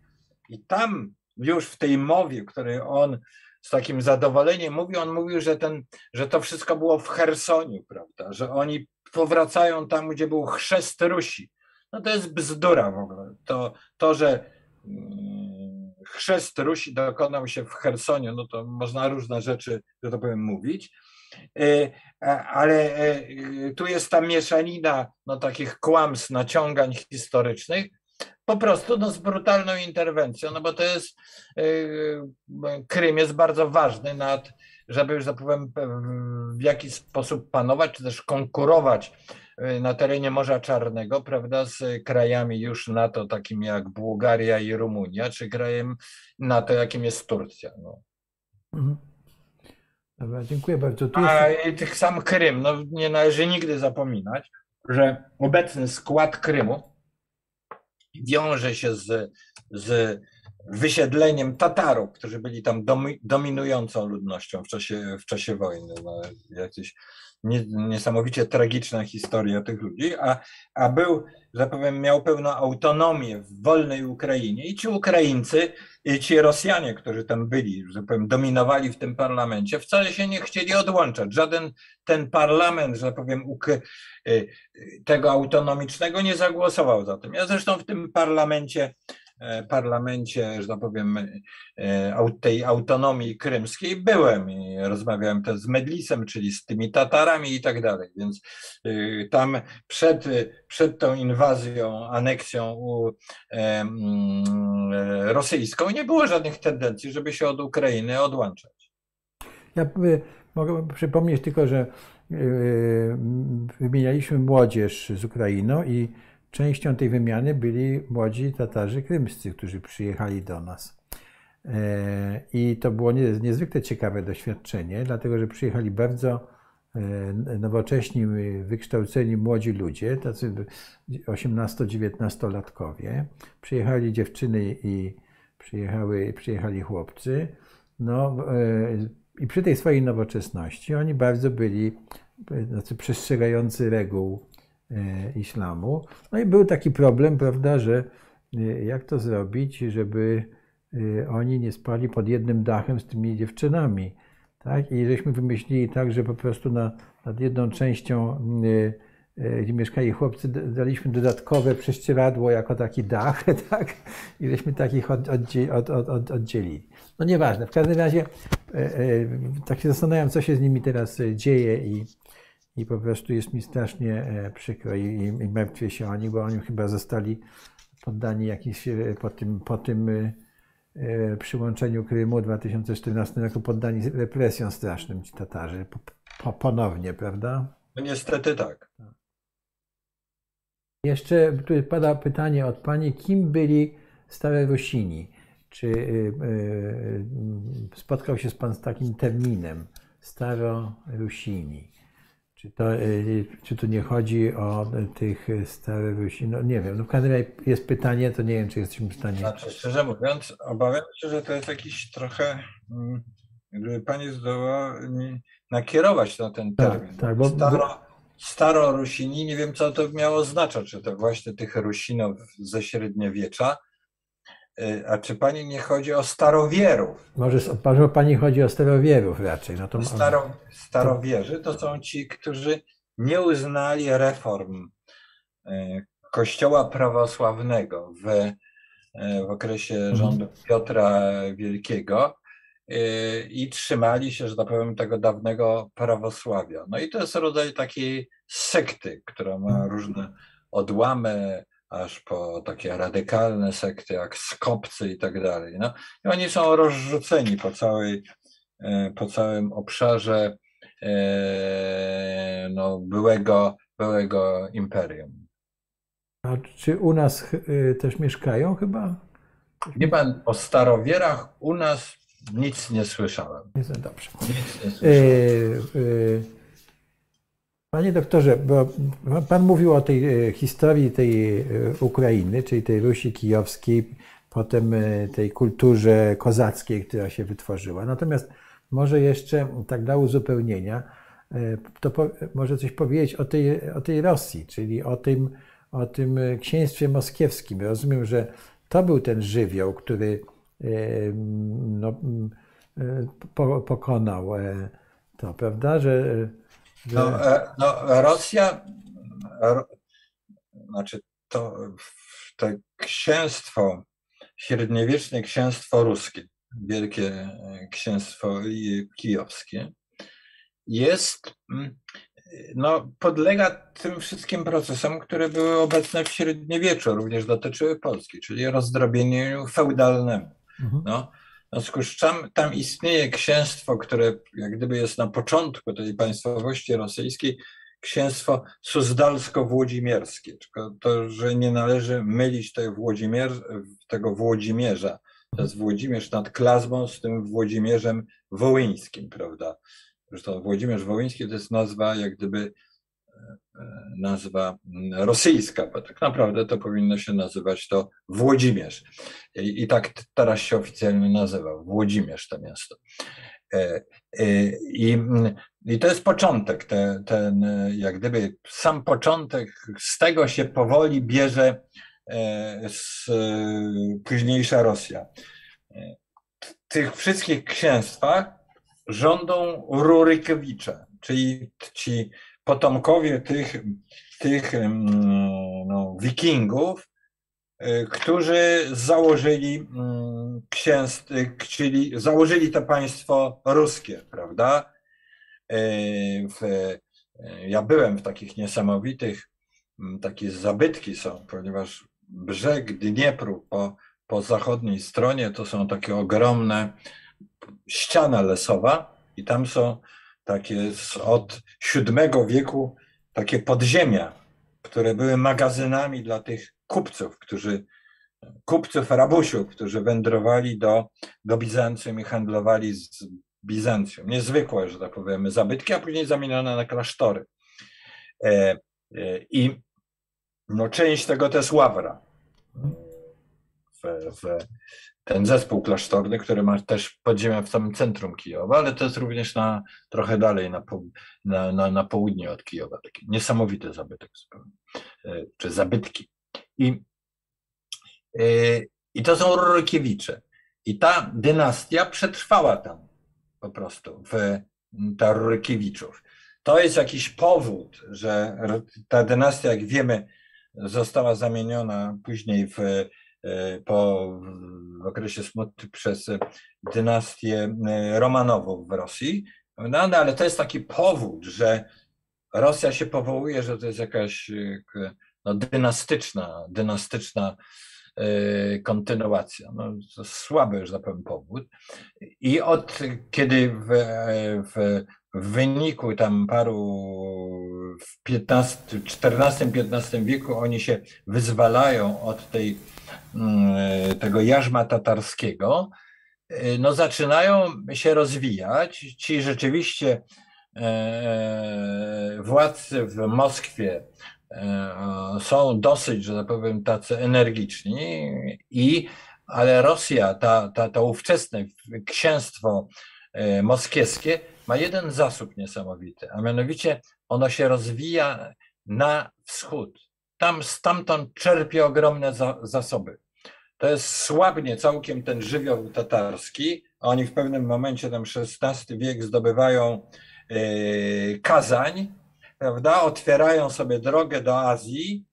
I tam już w tej mowie, której on z takim zadowoleniem mówił, on mówił, że, ten, że to wszystko było w Chersoniu, prawda, że oni powracają tam, gdzie był chrzest Rusi. No to jest bzdura w ogóle. To, to że mm, chrzest Rusi dokonał się w Chersoniu, no to można różne rzeczy, że to powiem, mówić, ale e, tu jest ta mieszanina no, takich kłamstw, naciągań historycznych, po prostu no, z brutalną interwencją, no bo to jest, e, Krym jest bardzo ważny nad, żeby, że tak powiem, w jakiś sposób panować, czy też konkurować na terenie Morza Czarnego, prawda, z krajami już NATO, takimi jak Bułgaria i Rumunia, czy krajem NATO, jakim jest Turcja. No. Mhm. Dobra, dziękuję bardzo. Tu A jest... tych sam Krym, no nie należy nigdy zapominać, że obecny skład Krymu wiąże się z, z wysiedleniem Tatarów, którzy byli tam dominującą ludnością w czasie, w czasie wojny. No, jacyś niesamowicie tragiczna historia tych ludzi, a, a był, że powiem, miał pełną autonomię w wolnej Ukrainie i ci Ukraińcy, i ci Rosjanie, którzy tam byli, że powiem, dominowali w tym parlamencie, wcale się nie chcieli odłączać. Żaden ten parlament, że powiem, y, tego autonomicznego nie zagłosował za tym. Ja zresztą w tym parlamencie parlamencie, że tak powiem, e, tej autonomii krymskiej byłem i rozmawiałem też z Medlisem, czyli z tymi Tatarami i tak dalej. Więc e, tam przed, przed tą inwazją, aneksją rosyjską nie było żadnych tendencji, żeby się od Ukrainy odłączać. Ja mogę przypomnieć tylko, że wymienialiśmy młodzież z Ukrainą i Częścią tej wymiany byli młodzi Tatarzy krymscy, którzy przyjechali do nas. E, I to było niezwykle ciekawe doświadczenie, dlatego że przyjechali bardzo e, nowocześni, wykształceni młodzi ludzie, tacy 18-19-latkowie. Przyjechali dziewczyny i przyjechały, przyjechali chłopcy. No, e, I przy tej swojej nowoczesności oni bardzo byli tacy przestrzegający reguł islamu. No i był taki problem, prawda, że e, jak to zrobić, żeby e, oni nie spali pod jednym dachem z tymi dziewczynami. Tak? I żeśmy wymyślili tak, że po prostu na, nad jedną częścią, gdzie mieszkali chłopcy, daliśmy dodatkowe prześcieradło jako taki dach, tak? I żeśmy takich od, od, od, oddzielili. No nieważne, w każdym razie tak się zastanawiam, co się z nimi teraz dzieje i, i po prostu jest mi strasznie e, przykro i, i martwię się o nich, bo oni chyba zostali poddani jakiś, e, po tym, po tym e, przyłączeniu Krymu w 2014 roku poddani represjom strasznym ci Tatarzy po, ponownie, prawda? No niestety tak. Jeszcze tu pada pytanie od Pani, kim byli stare Rusini? Czy spotkał się Pan z takim terminem Staro-Rusini? Czy, to, y, czy tu nie chodzi o tych starych Rusin? No nie wiem, no w każdym razie jest pytanie, to nie wiem, czy jesteśmy w stanie... Znaczy, szczerze mówiąc, obawiam się, że to jest jakiś trochę, mm, gdyby Pani zdołała nakierować na ten tak, termin. Tak, tak, bo... Staro, staro Rusini, nie wiem, co to miało oznaczać, czy to właśnie tych Rusinów ze średniowiecza, Y, a czy pani nie chodzi o starowierów? Może, może pani chodzi o starowierów raczej. No to, Staro, starowierzy to są ci, którzy nie uznali reform y, Kościoła prawosławnego w, y, w okresie mhm. rządów Piotra Wielkiego i trzymali się, że tak powiem, tego dawnego prawosławia. No i to jest rodzaj takiej sekty, która ma mhm. różne odłamy, aż po takie radykalne sekty jak skopcy i tak dalej. No, I oni są rozrzuceni po, całej, e, po całym obszarze e, no, byłego, byłego imperium. A czy u nas e, też mieszkają chyba? Nie pan, o starowierach u nas nic nie słyszałem. Dobrze. Nic nie słyszałem. Panie doktorze, bo Pan mówił o tej e, historii tej e, Ukrainy, czyli tej Rusi kijowskiej, potem e, tej kulturze kozackiej, która się wytworzyła. Natomiast może jeszcze tak dla uzupełnienia, to po, może coś powiedzieć o tej, o tej Rosji, czyli o tym, o tym księstwie moskiewskim. Rozumiem, że to był ten żywioł, który no, pokonał to, prawda? Że no, e, no, Rosja, znaczy to, to księstwo, średniowieczne księstwo ruskie, wielkie e, księstwo kijowskie, jest, mm, no, podlega tym wszystkim procesom, które były obecne w średniowieczu, również dotyczyły Polski, czyli rozdrobieniu feudalnemu. Mhm. No, w związku z czym tam istnieje księstwo, które jak gdyby jest na początku tej państwowości rosyjskiej, księstwo suzdalsko-włodzimierskie. Tylko to, że nie należy mylić Włodzimier, tego Włodzimierza. To jest Włodzimierz nad Klazmą z tym Włodzimierzem Wołyńskim, prawda? Zresztą Włodzimierz Wołyński to jest nazwa jak gdyby nazwa rosyjska, bo tak naprawdę to powinno się nazywać to Włodzimierz. I, i tak teraz się oficjalnie nazywa, Włodzimierz to miasto. I, i to jest początek, ten, ten, jak gdyby sam początek, z tego się powoli bierze z, późniejsza Rosja. W tych wszystkich księstwach rządą Rurykowicze, czyli ci potomkowie tych, tych no, wikingów, y, którzy założyli mm, księstw, y, czyli założyli to państwo ruskie, prawda? Y, w, ja byłem w takich niesamowitych, takie zabytki są, ponieważ brzeg Dniepru po, po zachodniej stronie to są takie ogromne ściana lesowa i tam są takie od VII wieku takie podziemia, które były magazynami dla tych kupców, którzy kupców rabusiów, którzy wędrowali do, do Bizancjum i handlowali z Bizancjum. Niezwykłe, że tak powiemy, zabytki, a później zamienione na klasztory. E, e, I no, część tego to jest ławra. W, w, ten zespół klasztorny, który ma też podziemia w samym centrum Kijowa, ale to jest również na, trochę dalej na, na, na, na południe od Kijowa. Taki niesamowity zabytek zupełnie, e, czy zabytki. I, e, i to są Rurykiewicze. I ta dynastia przetrwała tam po prostu, w ta Rurykiewiczów. To jest jakiś powód, że ta dynastia, jak wiemy, została zamieniona później w po, w okresie smuty przez dynastię e, Romanową w Rosji. No, no, ale to jest taki powód, że Rosja się powołuje, że to jest jakaś e, no, dynastyczna, dynastyczna kontynuacja. No, to słaby, tak powiem, powód. I od kiedy w, w, w wyniku tam paru w XIV-XV wieku oni się wyzwalają od tej tego jarzma tatarskiego, y, no zaczynają się rozwijać. Ci rzeczywiście e, władcy w Moskwie e, są dosyć, że tak powiem, tacy energiczni i ale Rosja, ta, ta, to ówczesne księstwo e, moskiewskie ma jeden zasób niesamowity, a mianowicie ono się rozwija na wschód tam stamtąd czerpie ogromne za, zasoby. To jest słabnie całkiem ten żywioł tatarski. Oni w pewnym momencie, tam XVI wiek, zdobywają yy, Kazań, prawda? Otwierają sobie drogę do Azji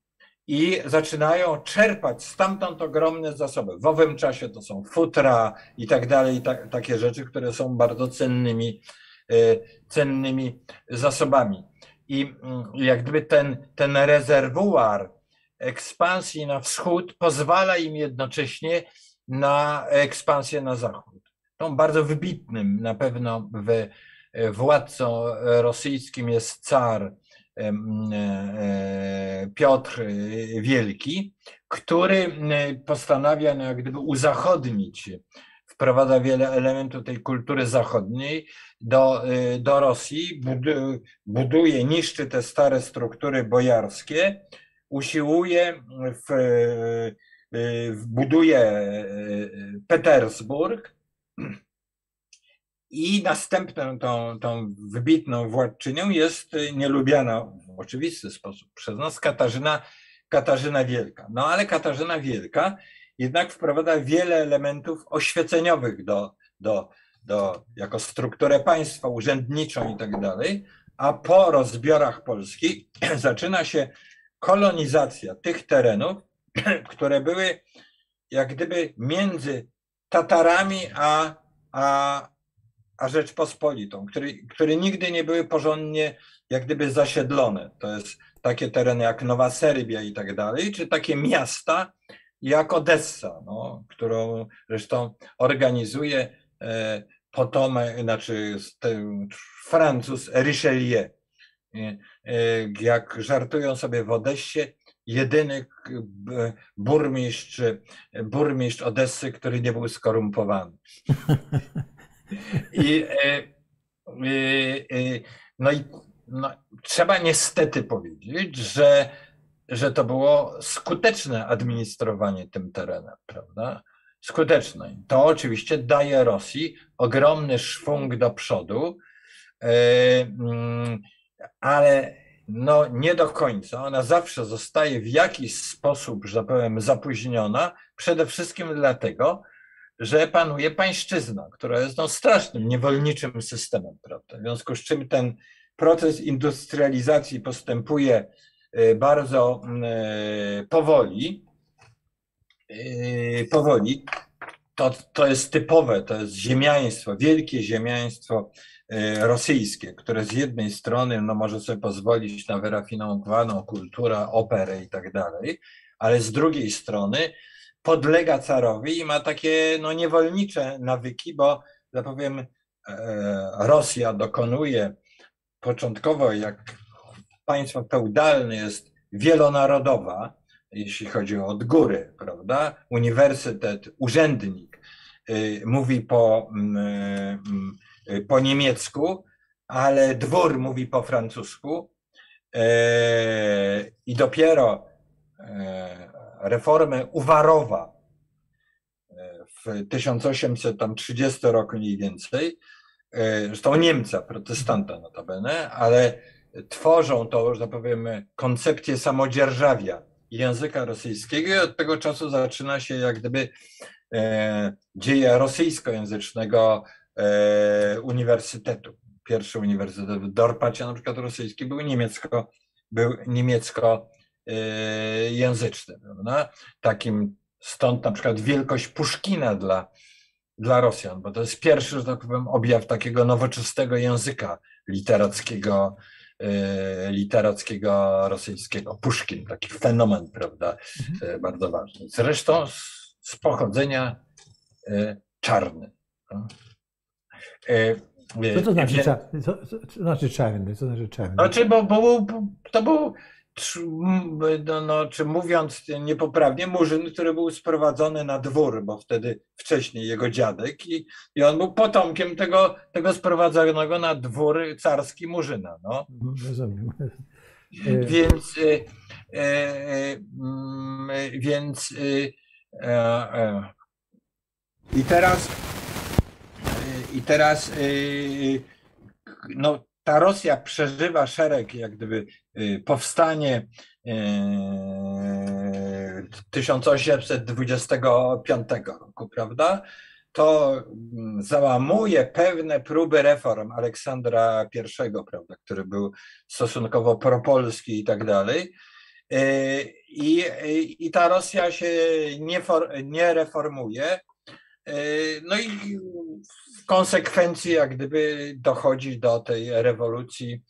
i zaczynają czerpać stamtąd ogromne zasoby. W owym czasie to są futra i tak dalej, tak, takie rzeczy, które są bardzo cennymi, yy, cennymi zasobami. I mm, jak gdyby ten, ten rezerwuar ekspansji na wschód pozwala im jednocześnie na ekspansję na zachód. Tą bardzo wybitnym na pewno w, władcą rosyjskim jest car e, Piotr Wielki, który postanawia no, jak gdyby uzachodnić wprowadza wiele elementów tej kultury zachodniej do, y, do Rosji, buduje, niszczy te stare struktury bojarskie, usiłuje, w, y, buduje y, Petersburg i następną tą, tą wybitną władczynią jest nielubiana w oczywisty sposób przez nas Katarzyna, Katarzyna Wielka. No ale Katarzyna Wielka jednak wprowadza wiele elementów oświeceniowych do, do, do, jako strukturę państwa, urzędniczą i tak dalej, a po rozbiorach Polski zaczyna się kolonizacja tych terenów, które były jak gdyby między Tatarami a, a, a Rzeczpospolitą, które, które nigdy nie były porządnie jak gdyby zasiedlone. To jest takie tereny jak Nowa Serbia i tak dalej, czy takie miasta, jak Odessa, no, którą zresztą organizuje e, potomek, znaczy ten Francuz Richelieu. E, jak żartują sobie w Odessie, jedyny burmistrz, burmistrz Odessy, który nie był skorumpowany. I, e, no i no, trzeba niestety powiedzieć, że że to było skuteczne administrowanie tym terenem, prawda? Skutecznej. To oczywiście daje Rosji ogromny szwung do przodu, e, mm, ale no nie do końca. Ona zawsze zostaje w jakiś sposób, że tak powiem, zapóźniona, przede wszystkim dlatego, że panuje pańszczyzna, która jest no, strasznym, niewolniczym systemem. Prawda? W związku z czym ten proces industrializacji postępuje e, bardzo e, powoli, powoli. To, to jest typowe, to jest ziemiaństwo, wielkie ziemiaństwo rosyjskie, które z jednej strony no, może sobie pozwolić na wyrafinowaną kulturę, operę i tak dalej, ale z drugiej strony podlega carowi i ma takie no, niewolnicze nawyki, bo, że powiem, Rosja dokonuje początkowo, jak państwo feudalne jest wielonarodowa, jeśli chodzi o odgóry, prawda? Uniwersytet, urzędnik y, mówi po, mm, y, po niemiecku, ale dwór mówi po francusku y, i dopiero reformę Uwarowa w 1830 roku mniej więcej zresztą Niemca, protestanta notabene, ale tworzą to, że tak koncepcję samodzierżawia języka rosyjskiego i od tego czasu zaczyna się jak gdyby e, dzieje rosyjskojęzycznego e, uniwersytetu. Pierwszy uniwersytet w Dorpacie na przykład rosyjski był niemiecko, był niemiecko języczny, prawda? Takim stąd na przykład wielkość Puszkina dla dla Rosjan, bo to jest pierwszy, że tak powiem, objaw takiego nowoczesnego języka literackiego, e, literackiego rosyjskiego. Puszkin, taki fenomen, prawda, mhm. E, bardzo ważny. Zresztą z, z pochodzenia e, czarny. No. Co to znaczy, co, co, co znaczy czarny? Co znaczy czarny? Znaczy, bo, bo, bo to był no, no, czy mówiąc niepoprawnie, murzyn, który był sprowadzony na dwór, bo wtedy wcześniej jego dziadek i, i on był potomkiem tego, tego sprowadzonego na dwór carski murzyna. No. Mhm, rozumiem. Więc, e, e, mm, więc e, e, i teraz i teraz no, ta Rosja przeżywa szereg jak gdyby powstanie 1825 y, roku, prawda? To mm, załamuje pewne próby reform Aleksandra I, prawda, który był stosunkowo propolski i tak dalej. Y, I, i ta Rosja się nie, for, nie reformuje. No i konsekwencji jak gdyby dochodzi do tej rewolucji,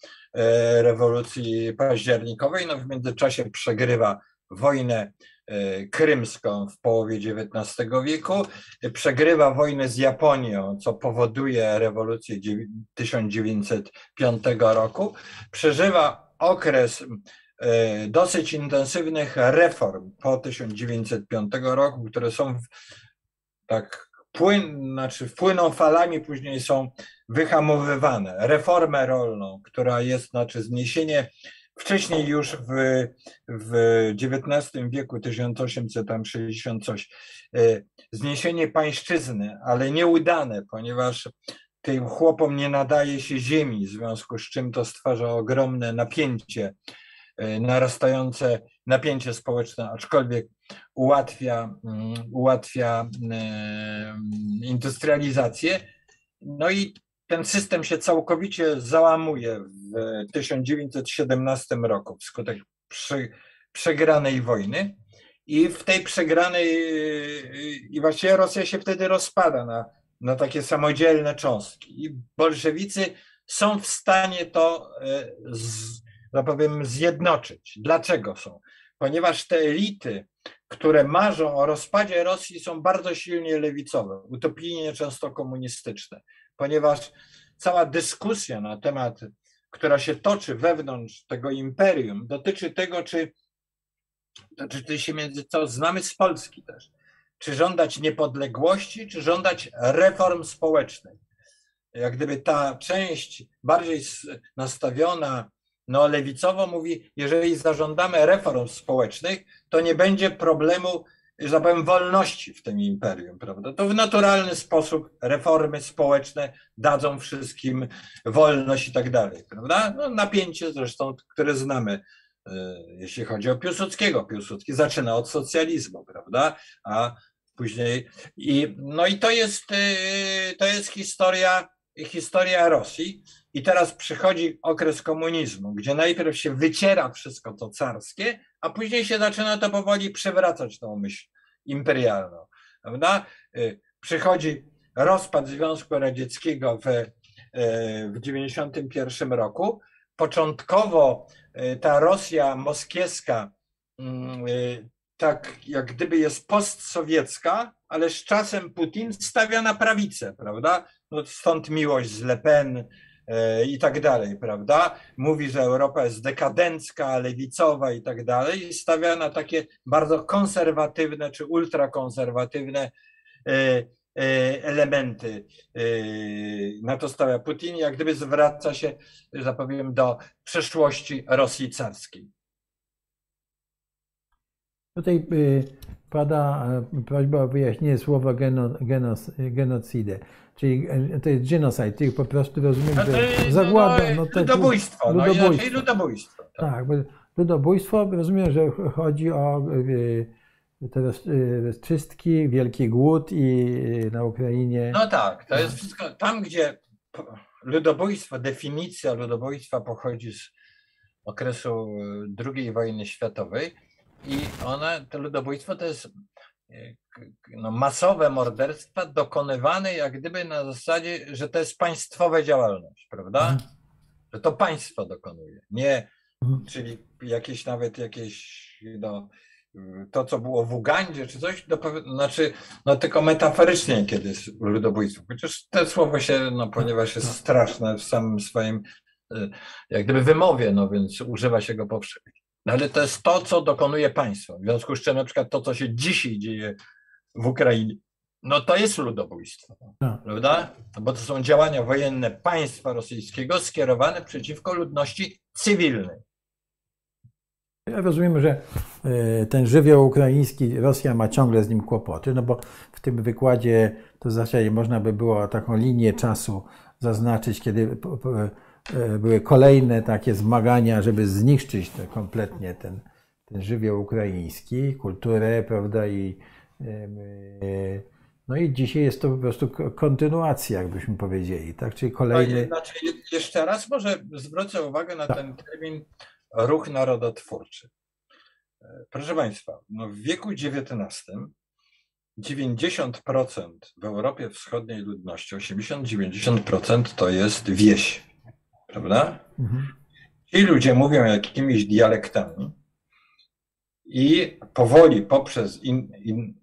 rewolucji październikowej. No w międzyczasie przegrywa wojnę e, krymską w połowie XIX wieku, przegrywa wojnę z Japonią, co powoduje rewolucję 1905 roku, przeżywa okres e, dosyć intensywnych reform po 1905 roku, które są tak płyn, znaczy wpłyną falami, później są wyhamowywane. Reformę rolną, która jest, znaczy zniesienie wcześniej już w, w XIX wieku, 1860 coś, e, zniesienie pańszczyzny, ale nieudane, ponieważ tym chłopom nie nadaje się ziemi, w związku z czym to stwarza ogromne napięcie, e, narastające napięcie społeczne, aczkolwiek ułatwia, mm, ułatwia industrializację. No i ten system się całkowicie załamuje w 1917 roku wskutek przy, przegranej wojny. I w tej przegranej, i właściwie Rosja się wtedy rozpada na, na takie samodzielne cząstki. I bolszewicy są w stanie to, e, z, powiem, zjednoczyć. Dlaczego są? Ponieważ te elity które marzą o rozpadzie Rosji, są bardzo silnie lewicowe, utopijnie często komunistyczne, ponieważ cała dyskusja na temat, która się toczy wewnątrz tego imperium, dotyczy tego, czy dotyczy się między co znamy z Polski też, czy żądać niepodległości, czy żądać reform społecznych. Jak gdyby ta część bardziej nastawiona no, lewicowo mówi, jeżeli zażądamy reform społecznych, to nie będzie problemu że tak powiem, wolności w tym imperium, prawda? To w naturalny sposób reformy społeczne dadzą wszystkim wolność i tak dalej, prawda? No, napięcie zresztą, które znamy, e, jeśli chodzi o Piłsudskiego. Piłsudski zaczyna od socjalizmu, prawda? A później i no i to jest, e, to jest historia, historia Rosji. I teraz przychodzi okres komunizmu, gdzie najpierw się wyciera wszystko to carskie, a później się zaczyna to powoli przewracać tą myśl imperialną. Prawda? Y, przychodzi rozpad Związku Radzieckiego w, w 1991 roku. Początkowo y, ta Rosja moskiewska mm, y, tak jak gdyby jest postsowiecka, ale z czasem Putin stawia na prawicę, prawda? No stąd miłość z Le Pen, i tak dalej, prawda? Mówi, że Europa jest dekadencka, lewicowa i tak dalej i stawia na takie bardzo konserwatywne czy ultrakonserwatywne e, e, elementy. E, na to stawia Putin, jak gdyby zwraca się, że powiem, do przeszłości Rosji carskiej. Tutaj pada prośba o wyjaśnienie słowa geno, genos, genocidę. Czyli e, to jest genocide, czyli po prostu rozumiem, no że zagłada. No, no, to ludobójstwo, no, ludobójstwo. ludobójstwo. Tak, tak ludobójstwo, rozumiem, że chodzi o teraz czystki, wielki głód i na Ukrainie. No tak, to jest wszystko tam, gdzie ludobójstwo, definicja ludobójstwa pochodzi z okresu II wojny światowej i ona, to ludobójstwo to jest no, masowe morderstwa dokonywane jak gdyby na zasadzie, że to jest państwowa działalność, prawda? Mhm. Że to państwo dokonuje, nie, mhm. czyli jakieś nawet jakieś, no, to co było w Ugandzie czy coś, do, znaczy, no tylko metaforycznie kiedy jest ludobójstwo, chociaż te słowo się, no ponieważ jest straszne w samym swoim e, jak gdyby wymowie, no więc używa się go powszechnie. No ale to jest to, co dokonuje państwo. W związku z czym na przykład to, co się dzisiaj dzieje w Ukrainie, no to jest ludobójstwo, no. prawda? Bo to są działania wojenne państwa rosyjskiego skierowane przeciwko ludności cywilnej. Ja rozumiem, że e, ten żywioł ukraiński, Rosja ma ciągle z nim kłopoty, no bo w tym wykładzie to w zasadzie można by było taką linię czasu zaznaczyć, kiedy były kolejne takie zmagania, żeby zniszczyć to kompletnie ten, ten żywioł ukraiński, kulturę, prawda, i e, no i dzisiaj jest to po prostu kontynuacja, jakbyśmy powiedzieli, tak? Czyli kolejny... Znaczy, jeszcze raz może zwrócę uwagę na tak. ten termin ruch narodotwórczy. E, proszę Państwa, no w wieku XIX 90% w Europie Wschodniej ludności, 80-90% to jest wieś prawda? Mhm. Ci ludzie mówią jakimiś dialektami i powoli poprzez in, in,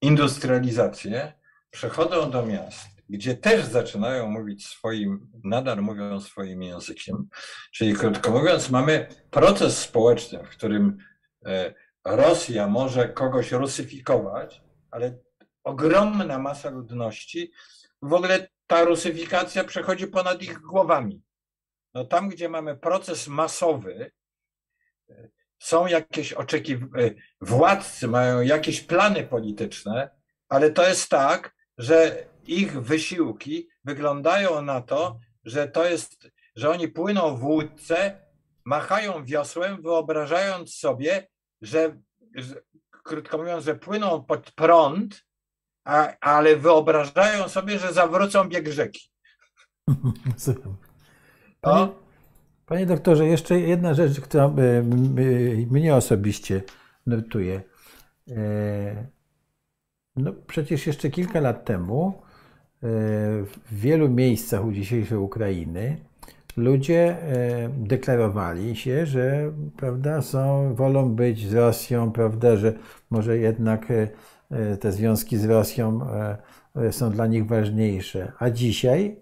industrializację przechodzą do miast, gdzie też zaczynają mówić swoim, nadal mówią swoim językiem. Czyli krótko mówiąc, mamy proces społeczny, w którym e, Rosja może kogoś rusyfikować, ale ogromna masa ludności, w ogóle ta rusyfikacja przechodzi ponad ich głowami. No tam, gdzie mamy proces masowy, są jakieś oczekiwania, władcy mają jakieś plany polityczne, ale to jest tak, że ich wysiłki wyglądają na to, że to jest, że oni płyną w łódce, machają wiosłem, wyobrażając sobie, że, że krótko mówiąc, że płyną pod prąd, a, ale wyobrażają sobie, że zawrócą bieg rzeki. Panie, panie doktorze, jeszcze jedna rzecz, która mnie osobiście notuje. E, no, przecież jeszcze kilka lat temu e, w wielu miejscach u dzisiejszej Ukrainy ludzie e, deklarowali się, że prawda, są, wolą być z Rosją, prawda, że może jednak te związki z Rosją są dla nich ważniejsze. A dzisiaj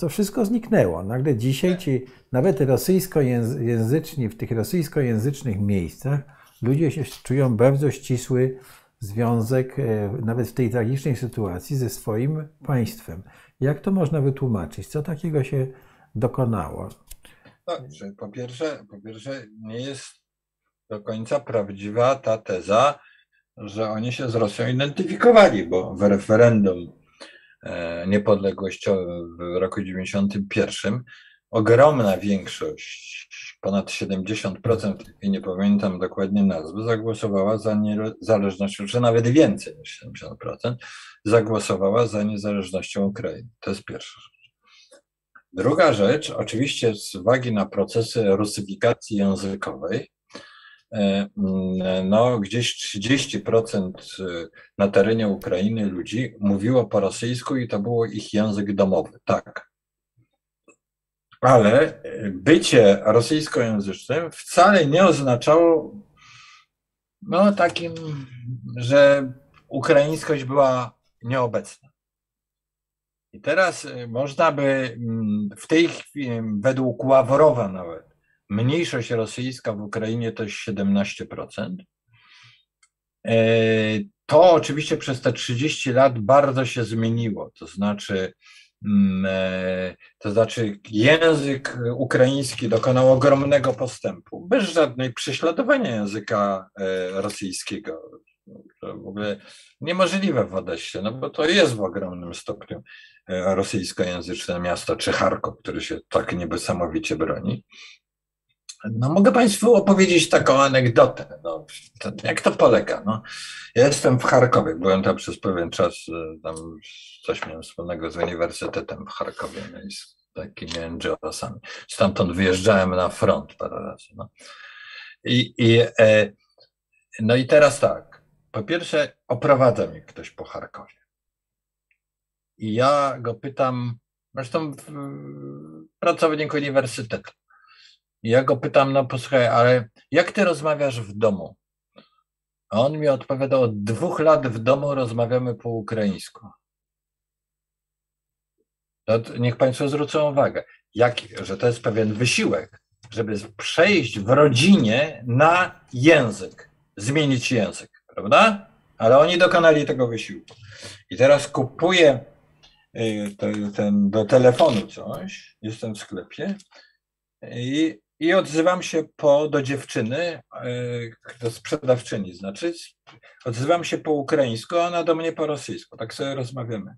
to wszystko zniknęło. Nagle dzisiaj ci, nawet rosyjskojęzyczni, w tych rosyjskojęzycznych miejscach, ludzie się czują bardzo ścisły związek, e, nawet w tej tragicznej sytuacji, ze swoim państwem. Jak to można wytłumaczyć? Co takiego się dokonało? No, po, pierwsze, po pierwsze, nie jest do końca prawdziwa ta teza, że oni się z Rosją identyfikowali, bo w referendum e, niepodległościowym w roku 91 ogromna większość, ponad 70%, i nie pamiętam dokładnie nazwy, zagłosowała za niezależnością, czy nawet więcej niż 70%, zagłosowała za niezależnością Ukrainy. To jest pierwsza rzecz. Druga rzecz, oczywiście z uwagi na procesy rusyfikacji językowej, no, gdzieś 30% na terenie Ukrainy ludzi mówiło po rosyjsku i to był ich język domowy. Tak, ale bycie rosyjskojęzycznym wcale nie oznaczało no, takim, że ukraińskość była nieobecna. I teraz można by mm, w tej chwili, według Ławrowa nawet, mniejszość rosyjska w Ukrainie to jest 17%. E, to oczywiście przez te 30 lat bardzo się zmieniło. To znaczy, Mm, e, to znaczy język ukraiński dokonał ogromnego postępu, bez żadnej prześladowania języka e, rosyjskiego. To w ogóle niemożliwe w Odessie, no bo to jest w ogromnym stopniu rosyjskojęzyczne miasto, czy Charkow, który się tak niesamowicie broni. No, mogę Państwu opowiedzieć taką anegdotę. No, to, jak to polega? No, ja jestem w Charkowie, byłem tam przez pewien czas, e, tam coś miałem wspólnego z Uniwersytetem w Charkowie, no i z takimi NGO-sami. Stamtąd wyjeżdżałem na front parę razy. No. I, i, e, no i teraz tak. Po pierwsze, oprowadza mnie ktoś po Charkowie. I ja go pytam, zresztą pracownik uniwersytetu. Ja go pytam, no posłuchaj, ale jak ty rozmawiasz w domu? A on mi odpowiada, od dwóch lat w domu rozmawiamy po ukraińsku. To niech Państwo zwrócą uwagę, jak, że to jest pewien wysiłek, żeby przejść w rodzinie na język, zmienić język, prawda? Ale oni dokonali tego wysiłku. I teraz kupuję y, ten, do telefonu coś, jestem w sklepie i i odzywam się po, do dziewczyny, e, do sprzedawczyni, znaczy odzywam się po ukraińsku, a ona do mnie po rosyjsku. Tak sobie rozmawiamy.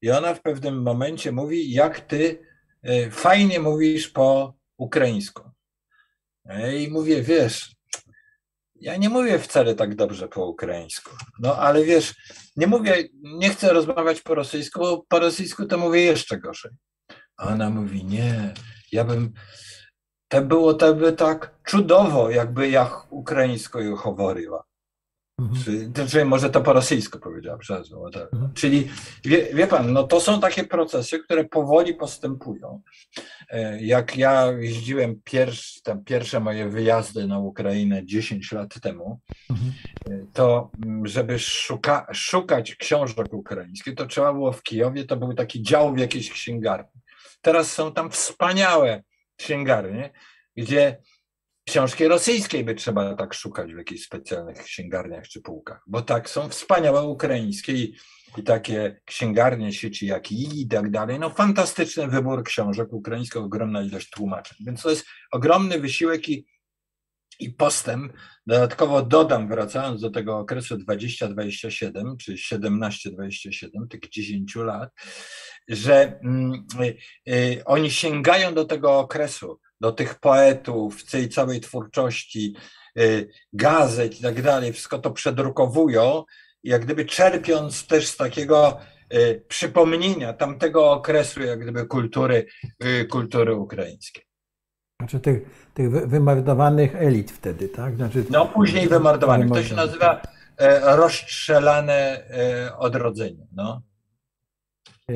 I ona w pewnym momencie mówi, jak ty e, fajnie mówisz po ukraińsku. E, I mówię, wiesz, ja nie mówię wcale tak dobrze po ukraińsku. No ale wiesz, nie mówię, nie chcę rozmawiać po rosyjsku, bo po rosyjsku to mówię jeszcze gorzej. A ona mówi, nie, ja bym, te było teby tak czudowo, jakby ja ukraińsko mówiła. Mhm. Czyli, może to po rosyjsku powiedział, przepraszam. Tak. Mhm. Czyli wie, wie, pan, no to są takie procesy, które powoli postępują. E, jak ja jeździłem tam pierwsze moje wyjazdy na Ukrainę 10 lat temu, mhm. E, to mm, żeby szuka, szukać książek ukraińskich, to trzeba było w Kijowie, to był taki dział w jakiejś księgarni. Teraz są tam wspaniałe księgarnie, gdzie książki rosyjskiej by trzeba tak szukać w jakichś specjalnych księgarniach czy półkach, bo tak są wspaniałe ukraińskie i, i takie księgarnie sieci jak i i tak dalej. No fantastyczny wybór książek ukraińskich, ogromna ilość tłumaczeń. Więc to jest ogromny wysiłek i, i postęp. Dodatkowo dodam, wracając do tego okresu 20-27 czy 17-27, tych 10 lat, że mm, y, y, oni sięgają do tego okresu, do tych poetów, tej całej twórczości, y, gazet i tak dalej, wszystko to przedrukowują, jak gdyby czerpiąc też z takiego przypomnienia tamtego okresu, jak gdyby kultury, kultury ukraińskiej. Znaczy tych, tych wymordowanych elit wtedy, tak? Znaczy, no później wymordowanych. To się nazywa e, rozstrzelane e, odrodzenie. No. E,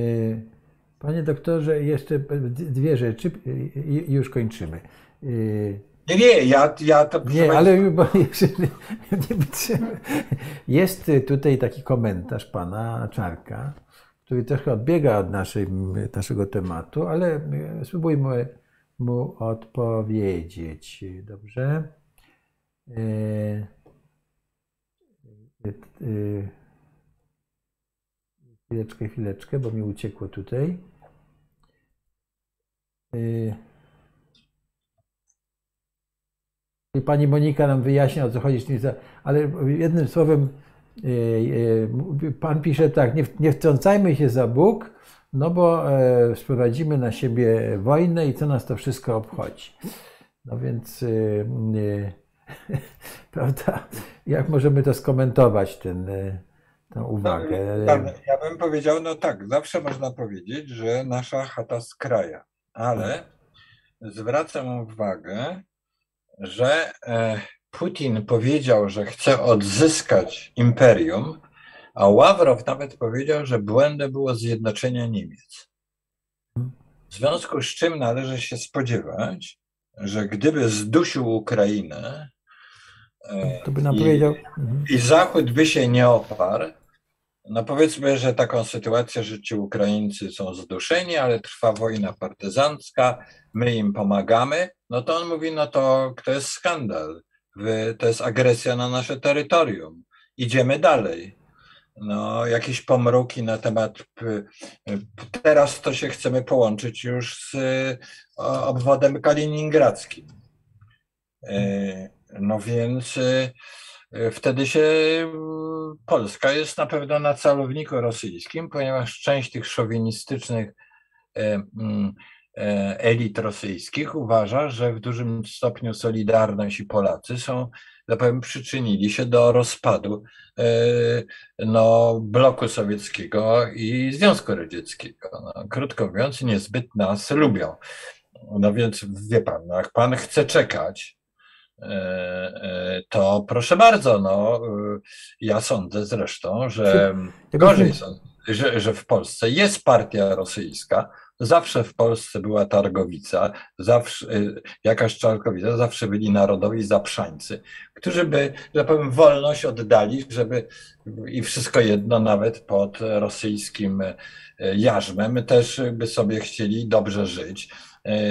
Panie doktorze, jeszcze dwie rzeczy i już kończymy. Nie, nie, ja, ja to. Nie, ale bo jeszcze Jest tutaj taki komentarz pana Czarka, który trochę odbiega od naszej, naszego tematu, ale spróbujmy mu odpowiedzieć. Dobrze? E, e, chwileczkę, chwileczkę, bo mi uciekło tutaj. pani Monika nam wyjaśnia, o co chodzi ale jednym słowem, pan pisze tak, nie, nie wtrącajmy się za Bóg, no bo sprowadzimy na siebie wojnę i co nas to wszystko obchodzi. No więc, prawda, jak możemy to skomentować, tę uwagę? No, ja bym powiedział, no tak, zawsze można powiedzieć, że nasza chata z kraja, ale zwracam uwagę, że e, Putin powiedział, że chce odzyskać imperium, a Ławrow nawet powiedział, że błędem było zjednoczenie Niemiec. W związku z czym należy się spodziewać, że gdyby zdusił Ukrainę e, i, i Zachód by się nie oparł, no powiedzmy, że taką sytuację, że ci Ukraińcy są zduszeni, ale trwa wojna partyzancka, my im pomagamy, no to on mówi, no to, to jest skandal, to jest agresja na nasze terytorium, idziemy dalej. No, jakieś pomruki na temat. Teraz to się chcemy połączyć już z obwodem kaliningradzkim. E, no więc e, wtedy się Polska jest na pewno na celowniku rosyjskim, ponieważ część tych szowinistycznych e, elit rosyjskich uważa, że w dużym stopniu Solidarność i Polacy są, tak powiem, przyczynili się do rozpadu e, no, bloku sowieckiego i Związku Radzieckiego. No, krótko mówiąc, niezbyt nas lubią. No więc wie pan, no, jak pan chce czekać, e, to proszę bardzo, no, ja sądzę zresztą, że gorzej że, że w Polsce jest partia rosyjska, Zawsze w Polsce była targowica, zawsze, y, jakaś targowica, zawsze byli narodowi zaprzańcy, którzy by, że powiem, wolność oddali, żeby i wszystko jedno, nawet pod rosyjskim y, jarzmem, też by sobie chcieli dobrze żyć.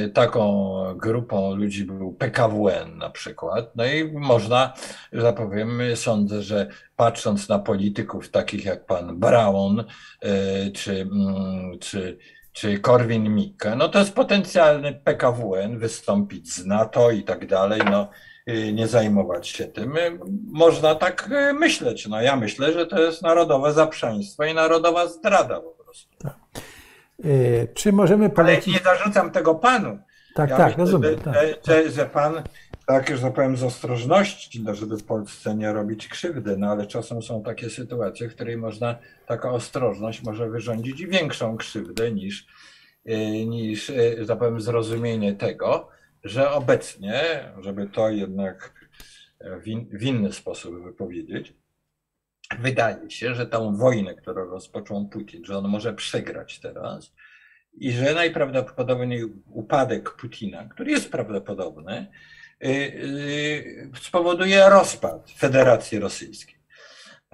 Y, taką grupą ludzi był PKWN na przykład. No i można, że tak powiem, sądzę, że patrząc na polityków takich jak pan Brown czy, mm, czy czy Korwin-Mikke, no to jest potencjalny PKWN, wystąpić z NATO i tak dalej, no y, nie zajmować się tym. Y, można tak y, myśleć. No ja myślę, że to jest narodowe zaprzeństwo i narodowa zdrada po prostu. Tak. Czy możemy polecić... Ale nie zarzucam tego panu. Tak, ja tak, myślę, rozumiem. Że, tak. Że, że pan tak, już zapowiem z ostrożności, no żeby Polsce nie robić krzywdy, no ale czasem są takie sytuacje, w której można, taka ostrożność może wyrządzić większą krzywdę niż, y, niż y, zapowiem zrozumienie tego, że obecnie, żeby to jednak in, w inny sposób wypowiedzieć, wydaje się, że tą wojnę, którą rozpoczął Putin, że on może przegrać teraz i że najprawdopodobniej upadek Putina, który jest prawdopodobny, Y, y, spowoduje rozpad Federacji Rosyjskiej.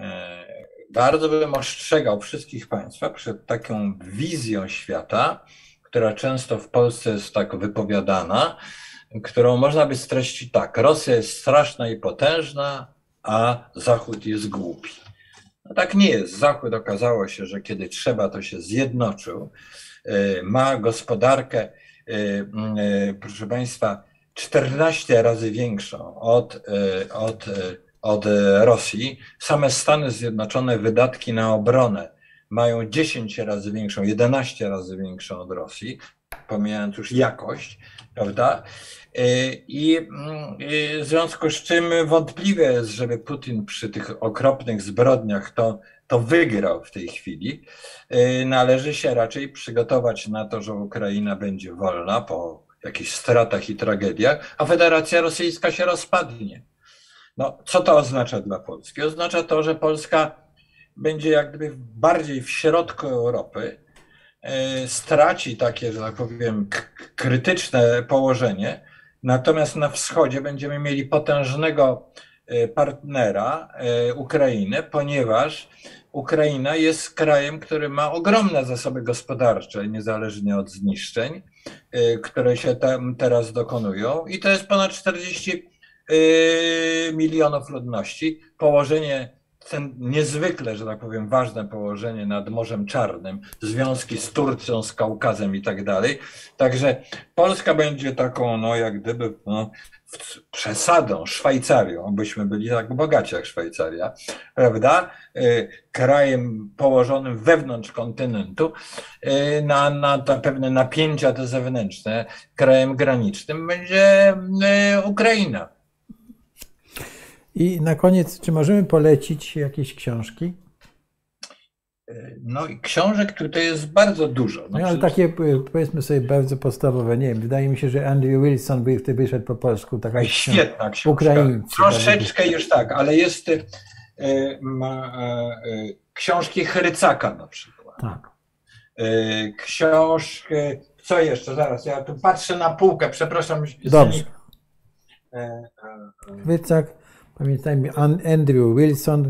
E, bardzo bym ostrzegał wszystkich Państwa przed taką wizją świata, która często w Polsce jest tak wypowiadana, którą można by streścić tak: Rosja jest straszna i potężna, a Zachód jest głupi. No tak nie jest. Zachód okazało się, że kiedy trzeba, to się zjednoczył. E, ma gospodarkę, e, proszę Państwa, 14 razy większą od, e, od, e, od Rosji. Same Stany Zjednoczone wydatki na obronę mają 10 razy większą, 11 razy większą od Rosji, pomijając już jakość, prawda? E, I w związku z czym wątpliwe jest, żeby Putin przy tych okropnych zbrodniach to, to wygrał w tej chwili. Należy się raczej przygotować na to, że Ukraina będzie wolna po jakichś stratach i tragediach, a Federacja Rosyjska się rozpadnie. No, co to oznacza dla Polski? Oznacza to, że Polska będzie jak gdyby bardziej w środku Europy, e, straci takie, że tak powiem, krytyczne położenie, natomiast na wschodzie będziemy mieli potężnego e, partnera e, Ukrainy, ponieważ Ukraina jest krajem, który ma ogromne zasoby gospodarcze, niezależnie od zniszczeń, y, które się tam teraz dokonują. I to jest ponad 40 y, milionów ludności. Położenie ten niezwykle, że tak powiem, ważne położenie nad Morzem Czarnym, związki z Turcją, z Kaukazem i tak dalej. Także Polska będzie taką, no jak gdyby, no, przesadą, Szwajcarią, byśmy byli tak bogaci jak Szwajcaria, prawda? Y, krajem położonym wewnątrz kontynentu y, na, na pewne napięcia te zewnętrzne, krajem granicznym będzie y, Ukraina. I na koniec, czy możemy polecić jakieś książki? No i książek tutaj jest bardzo dużo. No, no ale takie powiedzmy sobie bardzo podstawowe, nie wiem, wydaje mi się, że Andrew Wilson by wtedy wyszedł po polsku. Taka świetna książka. Troszeczkę już tak, ale jest y, ma, y, książki Chrycaka na przykład. Tak. Y, książkę, co jeszcze? Zaraz, ja tu patrzę na półkę, przepraszam. Dobrze. Chrycak, pamiętajmy, Andrew Wilson,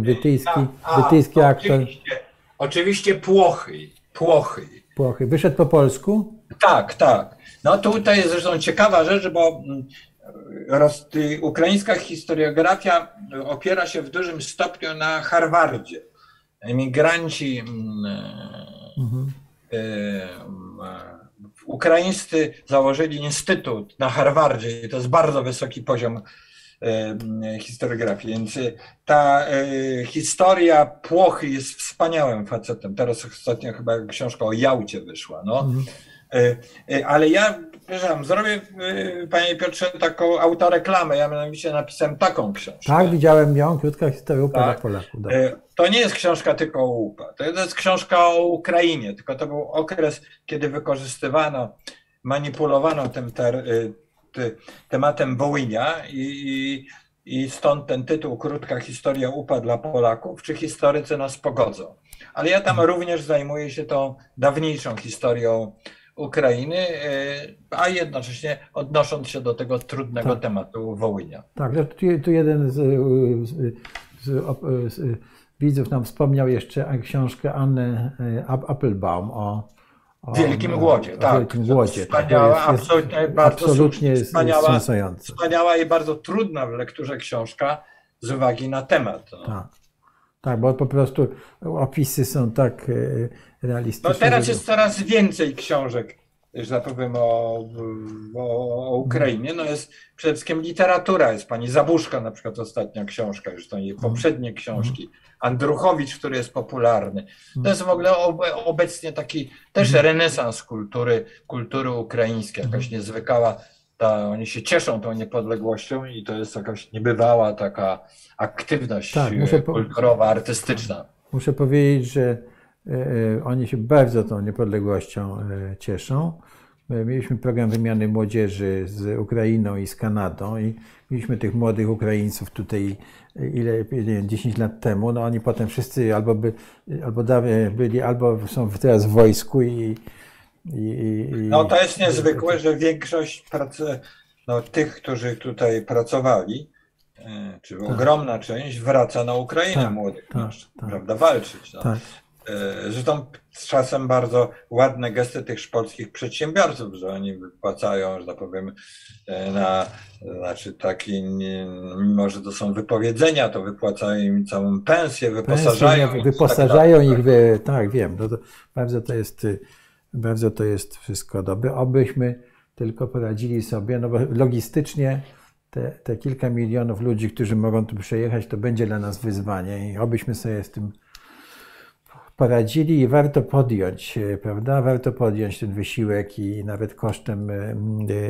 brytyjski, brytyjski aktor. Oczywiście Oczywiście Płochy. Płochy. Płochy. Wyszedł po polsku? Tak, tak. No tutaj jest zresztą ciekawa rzecz, bo mm, roz, ukraińska historiografia opiera się w dużym stopniu na Harvardzie. Emigranci mm, mhm. y, ukraińscy założyli instytut na Harvardzie i to jest bardzo wysoki poziom historiografii. Więc y, ta y, historia Płochy jest wspaniałym facetem. Teraz ostatnio chyba książka o Jałcie wyszła. No. Mhm. Y, ale ja, przepraszam, zrobię, panie Piotrze, taką autoreklamę. Ja mianowicie napisałem taką książkę. Tak, widziałem ją, krótka historia UPA tak. Polaków. To nie jest książka tylko o UPA. To jest książka o Ukrainie, tylko to był okres, kiedy wykorzystywano, manipulowano tym ter, tematem Wołynia i, i stąd ten tytuł Krótka historia UPA dla Polaków, czy historycy nas pogodzą. Ale ja tam mhm. również zajmuję się tą dawniejszą historią Ukrainy, e, a jednocześnie odnosząc się do tego trudnego tak. tematu Wołynia. Tak, tu, tu jeden z, z, z, z, widzów nam wspomniał jeszcze książkę Anny Applebaum o Wielkim Głodzie, tak. Wielkim Głodzie. Wspaniała, jest, absolutnie, bardzo absolutnie wspaniała, wspaniała i bardzo trudna w lekturze książka z uwagi na temat. No. Tak. tak, bo po prostu opisy są tak e, realistyczne. No teraz jest coraz więcej książek, że tak powiem, o, o, Ukrainie. No jest przede wszystkim literatura. Jest pani Zabuszka na przykład ostatnia książka, już to jej mhm. poprzednie książki. Mhm. Andruchowicz, który jest popularny. To jest w ogóle obecnie taki też mhm. renesans kultury, kultury ukraińskiej, jakaś niezwykła. Ta, oni się cieszą tą niepodległością i to jest jakaś niebywała taka aktywność tak, kulturowa, artystyczna. Muszę powiedzieć, że oni się bardzo tą niepodległością e, cieszą. Mieliśmy program wymiany młodzieży z Ukrainą i z Kanadą i mieliśmy tych młodych Ukraińców tutaj ile, nie 10 lat temu, no oni potem wszyscy albo, by, albo byli, albo są teraz w wojsku i, i, i No to jest niezwykłe, że większość pracy, no, tych, którzy tutaj pracowali, e, czy tak. ogromna część wraca na Ukrainę tak, młodych tak, tak, prawda, walczyć. No. Tak. E, zresztą z czasem bardzo ładne gesty tych polskich przedsiębiorców, że oni wypłacają, że tak powiem, e, na, znaczy taki, mimo że to są wypowiedzenia, to wypłacają im całą pensję, wyposażają pensję, Wyposażają ich, w, tak wiem, no to bardzo to jest, bardzo to jest wszystko dobre. Obyśmy tylko poradzili sobie, no bo logistycznie te, te kilka milionów ludzi, którzy mogą tu przejechać, to będzie dla nas wyzwanie i obyśmy sobie z tym poradzili i warto podjąć, e, prawda? Warto podjąć ten wysiłek i nawet kosztem e,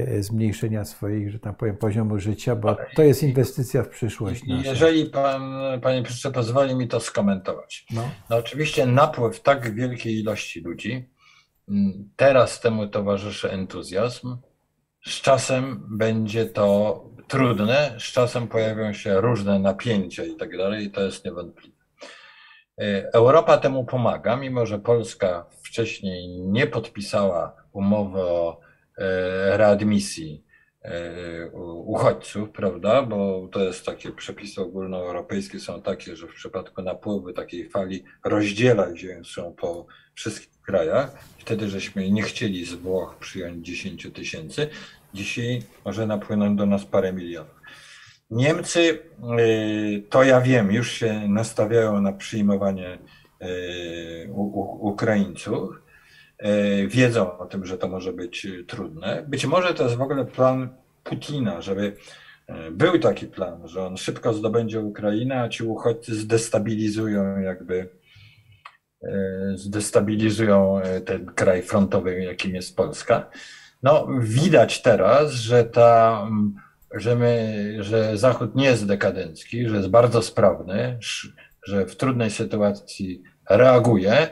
e, zmniejszenia swoich, że tak powiem, poziomu życia, bo to jest inwestycja w przyszłość. Nasza. Jeżeli pan, panie profesorze, pozwoli mi to skomentować. No. no oczywiście napływ tak wielkiej ilości ludzi, teraz temu towarzyszy entuzjazm. Z czasem będzie to trudne, z czasem pojawią się różne napięcia i tak dalej, i to jest niewątpliwe. E, Europa temu pomaga, mimo że Polska wcześniej nie podpisała umowy o e, readmisji e, uchodźców, prawda? Bo to jest takie przepisy ogólnoeuropejskie są takie, że w przypadku napływu takiej fali rozdziela się po wszystkich krajach. Wtedy żeśmy nie chcieli z Włoch przyjąć 10 tysięcy. Dzisiaj może napłynąć do nas parę milionów. Niemcy, y, to ja wiem, już się nastawiają na przyjmowanie y, Ukraińców. Y, wiedzą o tym, że to może być trudne. Być może to jest w ogóle plan Putina, żeby był taki plan, że on szybko zdobędzie Ukrainę, a ci uchodźcy zdestabilizują jakby zdestabilizują ten kraj frontowy, jakim jest Polska. No, widać teraz, że ta że, my, że Zachód nie jest dekadencki, że jest bardzo sprawny, że w trudnej sytuacji reaguje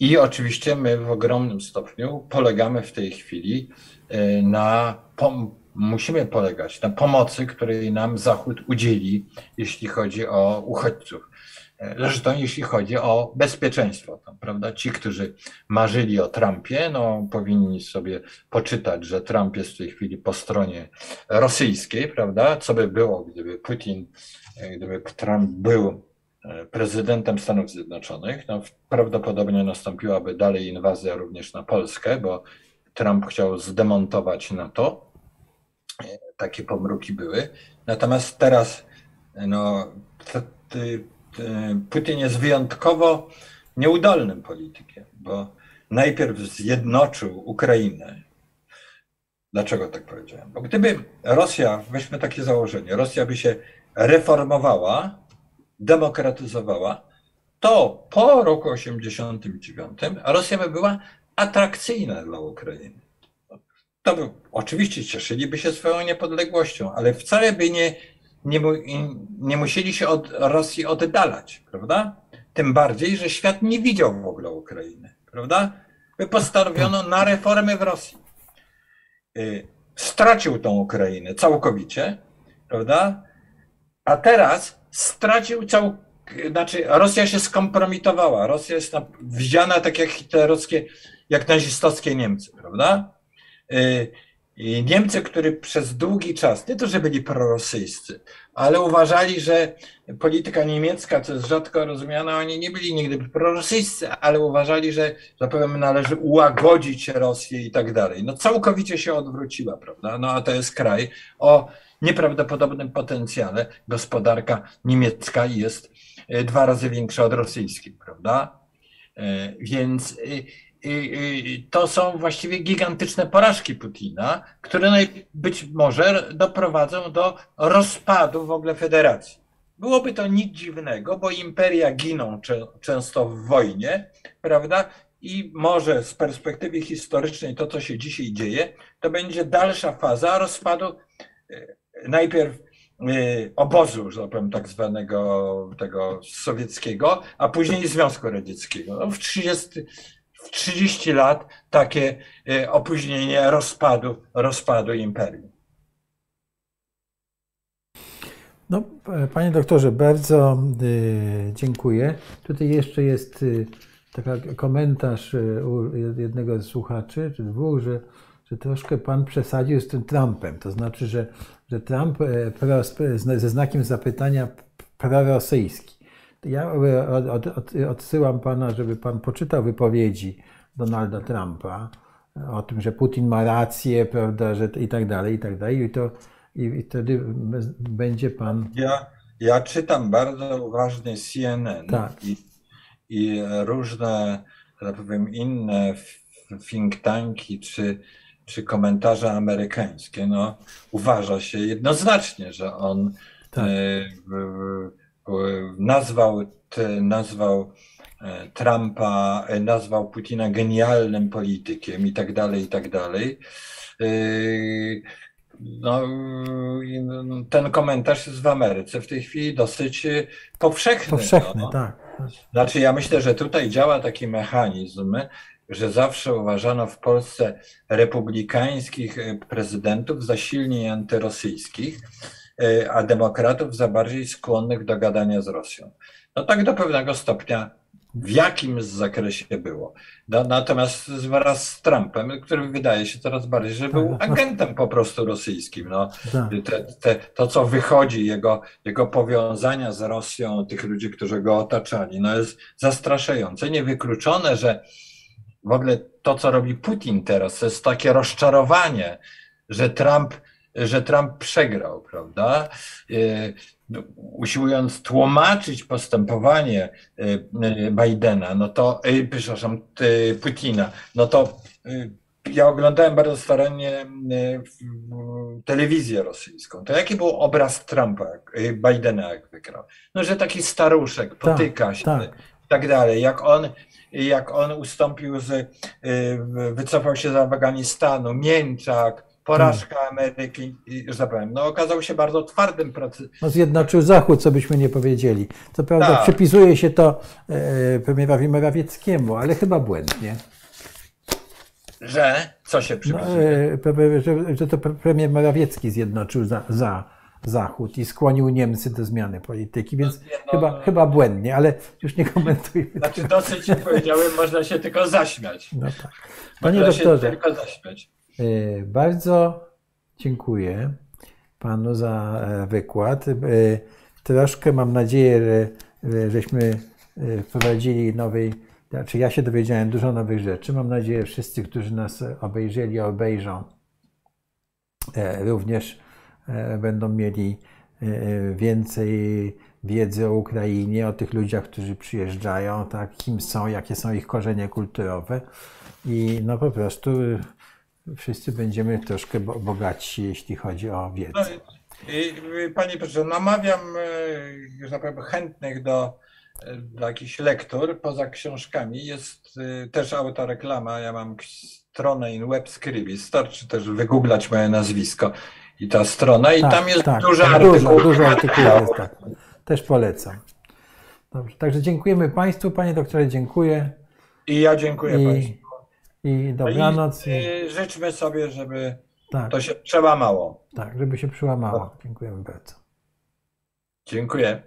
i oczywiście my w ogromnym stopniu polegamy w tej chwili e, na, musimy polegać na pomocy, której nam Zachód udzieli, jeśli chodzi o uchodźców. Zresztą jeśli chodzi o bezpieczeństwo, prawda? Ci, którzy marzyli o Trumpie, no, powinni sobie poczytać, że Trump jest w tej chwili po stronie rosyjskiej, prawda? Co by było, gdyby Putin, gdyby Trump był e, prezydentem Stanów Zjednoczonych, no, prawdopodobnie nastąpiłaby dalej inwazja również na Polskę, bo Trump chciał zdemontować NATO. E, takie pomruki były. Natomiast teraz no, E, Putin jest wyjątkowo nieudolnym politykiem, bo najpierw zjednoczył Ukrainę. Dlaczego tak powiedziałem? Bo gdyby Rosja, weźmy takie założenie, Rosja by się reformowała, demokratyzowała, to po roku 89 Rosja by była atrakcyjna dla Ukrainy. To by, oczywiście cieszyliby się swoją niepodległością, ale wcale by nie nie, nie musieli się od Rosji oddalać, prawda? Tym bardziej, że świat nie widział w ogóle Ukrainy, prawda? By postanowiono na reformy w Rosji. Y, stracił tą Ukrainę całkowicie, prawda? A teraz stracił cał, znaczy Rosja się skompromitowała. Rosja jest wziana tak jak hitlerowskie, jak nazistowskie Niemcy, prawda? I Niemcy, którzy przez długi czas, nie to, że byli prorosyjscy, ale uważali, że polityka niemiecka, co jest rzadko rozumiana, oni nie byli nigdy prorosyjscy, ale uważali, że, powiem, należy ułagodzić Rosję i tak dalej. No całkowicie się odwróciła, prawda? No a to jest kraj o nieprawdopodobnym potencjale. Gospodarka niemiecka jest e, dwa razy większa od rosyjskiej, prawda? E, więc e, to są właściwie gigantyczne porażki Putina, które być może doprowadzą do rozpadu w ogóle federacji. Byłoby to nic dziwnego, bo imperia giną często w wojnie, prawda? I może z perspektywy historycznej to, co się dzisiaj dzieje, to będzie dalsza faza rozpadu e, najpierw e, obozu, że tak powiem, tak zwanego tego sowieckiego, a później Związku Radzieckiego. No w 30, w 30 lat takie e, opóźnienie rozpadu, rozpadu imperium. No, panie doktorze, bardzo e, dziękuję. Tutaj jeszcze jest e, taki komentarz jednego z słuchaczy, czy dwóch, że, że troszkę pan przesadził z tym Trumpem. To znaczy, że, że Trump ze znakiem zapytania prorosyjski. Ja od, od, odsyłam pana, żeby pan poczytał wypowiedzi Donalda Trumpa o tym, że Putin ma rację, prawda, że i tak dalej, i tak dalej. I, to, i, i wtedy będzie pan. Ja, ja czytam bardzo uważnie CNN tak. i, i różne, że tak powiem, inne think tanki czy, czy komentarze amerykańskie. No, uważa się jednoznacznie, że on tak. e, nazwał, nazwał e, Trumpa, e, nazwał Putina genialnym politykiem i tak dalej, i tak dalej. E, no, no, ten komentarz jest w Ameryce w tej chwili dosyć powszechny. Powszechny, no. tak. Znaczy, ja myślę, że tutaj działa taki mechanizm, że zawsze uważano w Polsce republikańskich prezydentów za silniej antyrosyjskich E, a demokratów za bardziej skłonnych do gadania z Rosją. No tak do pewnego stopnia w jakim zakresie było. No, natomiast wraz z Trumpem, który wydaje się coraz bardziej, że był tak. agentem po prostu rosyjskim. No, tak. te, te, to, co wychodzi, jego, jego powiązania z Rosją, tych ludzi, którzy go otaczali, no jest zastraszające. Niewykluczone, że w ogóle to, co robi Putin teraz, to jest takie rozczarowanie, że Trump że Trump przegrał, prawda? Y, Usiłując tłumaczyć postępowanie y, Bidena, no to, y, przepraszam, Putina, no to ja oglądałem bardzo starannie telewizję rosyjską. To jaki był obraz Trumpa, Bidena, jak wygrał? No, że taki staruszek, potyka się tak. i tak dalej. Jak on, jak on ustąpił z, wycofał się z Afganistanu, Mięczak, porażka Ameryki, tak powiem, no okazał się bardzo twardym proces. No, zjednoczył Zachód, co byśmy nie powiedzieli. Co prawda Tak. przypisuje się to e, premierowi Morawieckiemu, ale chyba błędnie. Że co się No, przypisuje? e, pre- że, że to pre- premier Morawiecki zjednoczył za, za Zachód i skłonił Niemcy do zmiany polityki, więc Nie, no, chyba, chyba błędnie, ale już nie komentujmy. Znaczy dosyć powiedziałem, można się tylko zaśmiać. No tak. Panie Można się doktorze, tylko zaśmiać. E, bardzo dziękuję panu za e, wykład. E, Troszkę mam nadzieję, że że żeśmy wprowadzili nowej, znaczy ja się dowiedziałem dużo nowych rzeczy. Mam nadzieję, że wszyscy, którzy nas obejrzeli, obejrzą, również będą mieli więcej wiedzy o Ukrainie, o tych ludziach, którzy przyjeżdżają, tak, kim są, jakie są ich korzenie kulturowe i no po prostu wszyscy będziemy troszkę bo- bogatsi, jeśli chodzi o No, wiedzę. i, panie profesorze, namawiam, e, że tak chętnych do, e, do jakichś lektur poza książkami. Jest e, też autoreklama. Ja mam stronę in web scribis. Starczy też wygooglać moje nazwisko i ta strona. I Tak, tam jest tak, dużo artykułów. Dużo, dużo artykułów jest, tak. Też polecam. Dobrze, także dziękujemy Państwu. Panie doktorze, dziękuję I ja dziękuję I- Państwu. I dobranoc. I, I, e, życzmy sobie, żeby tak, to się przełamało. tak, żeby się przełamało. Dziękujemy bardzo. Dziękuję.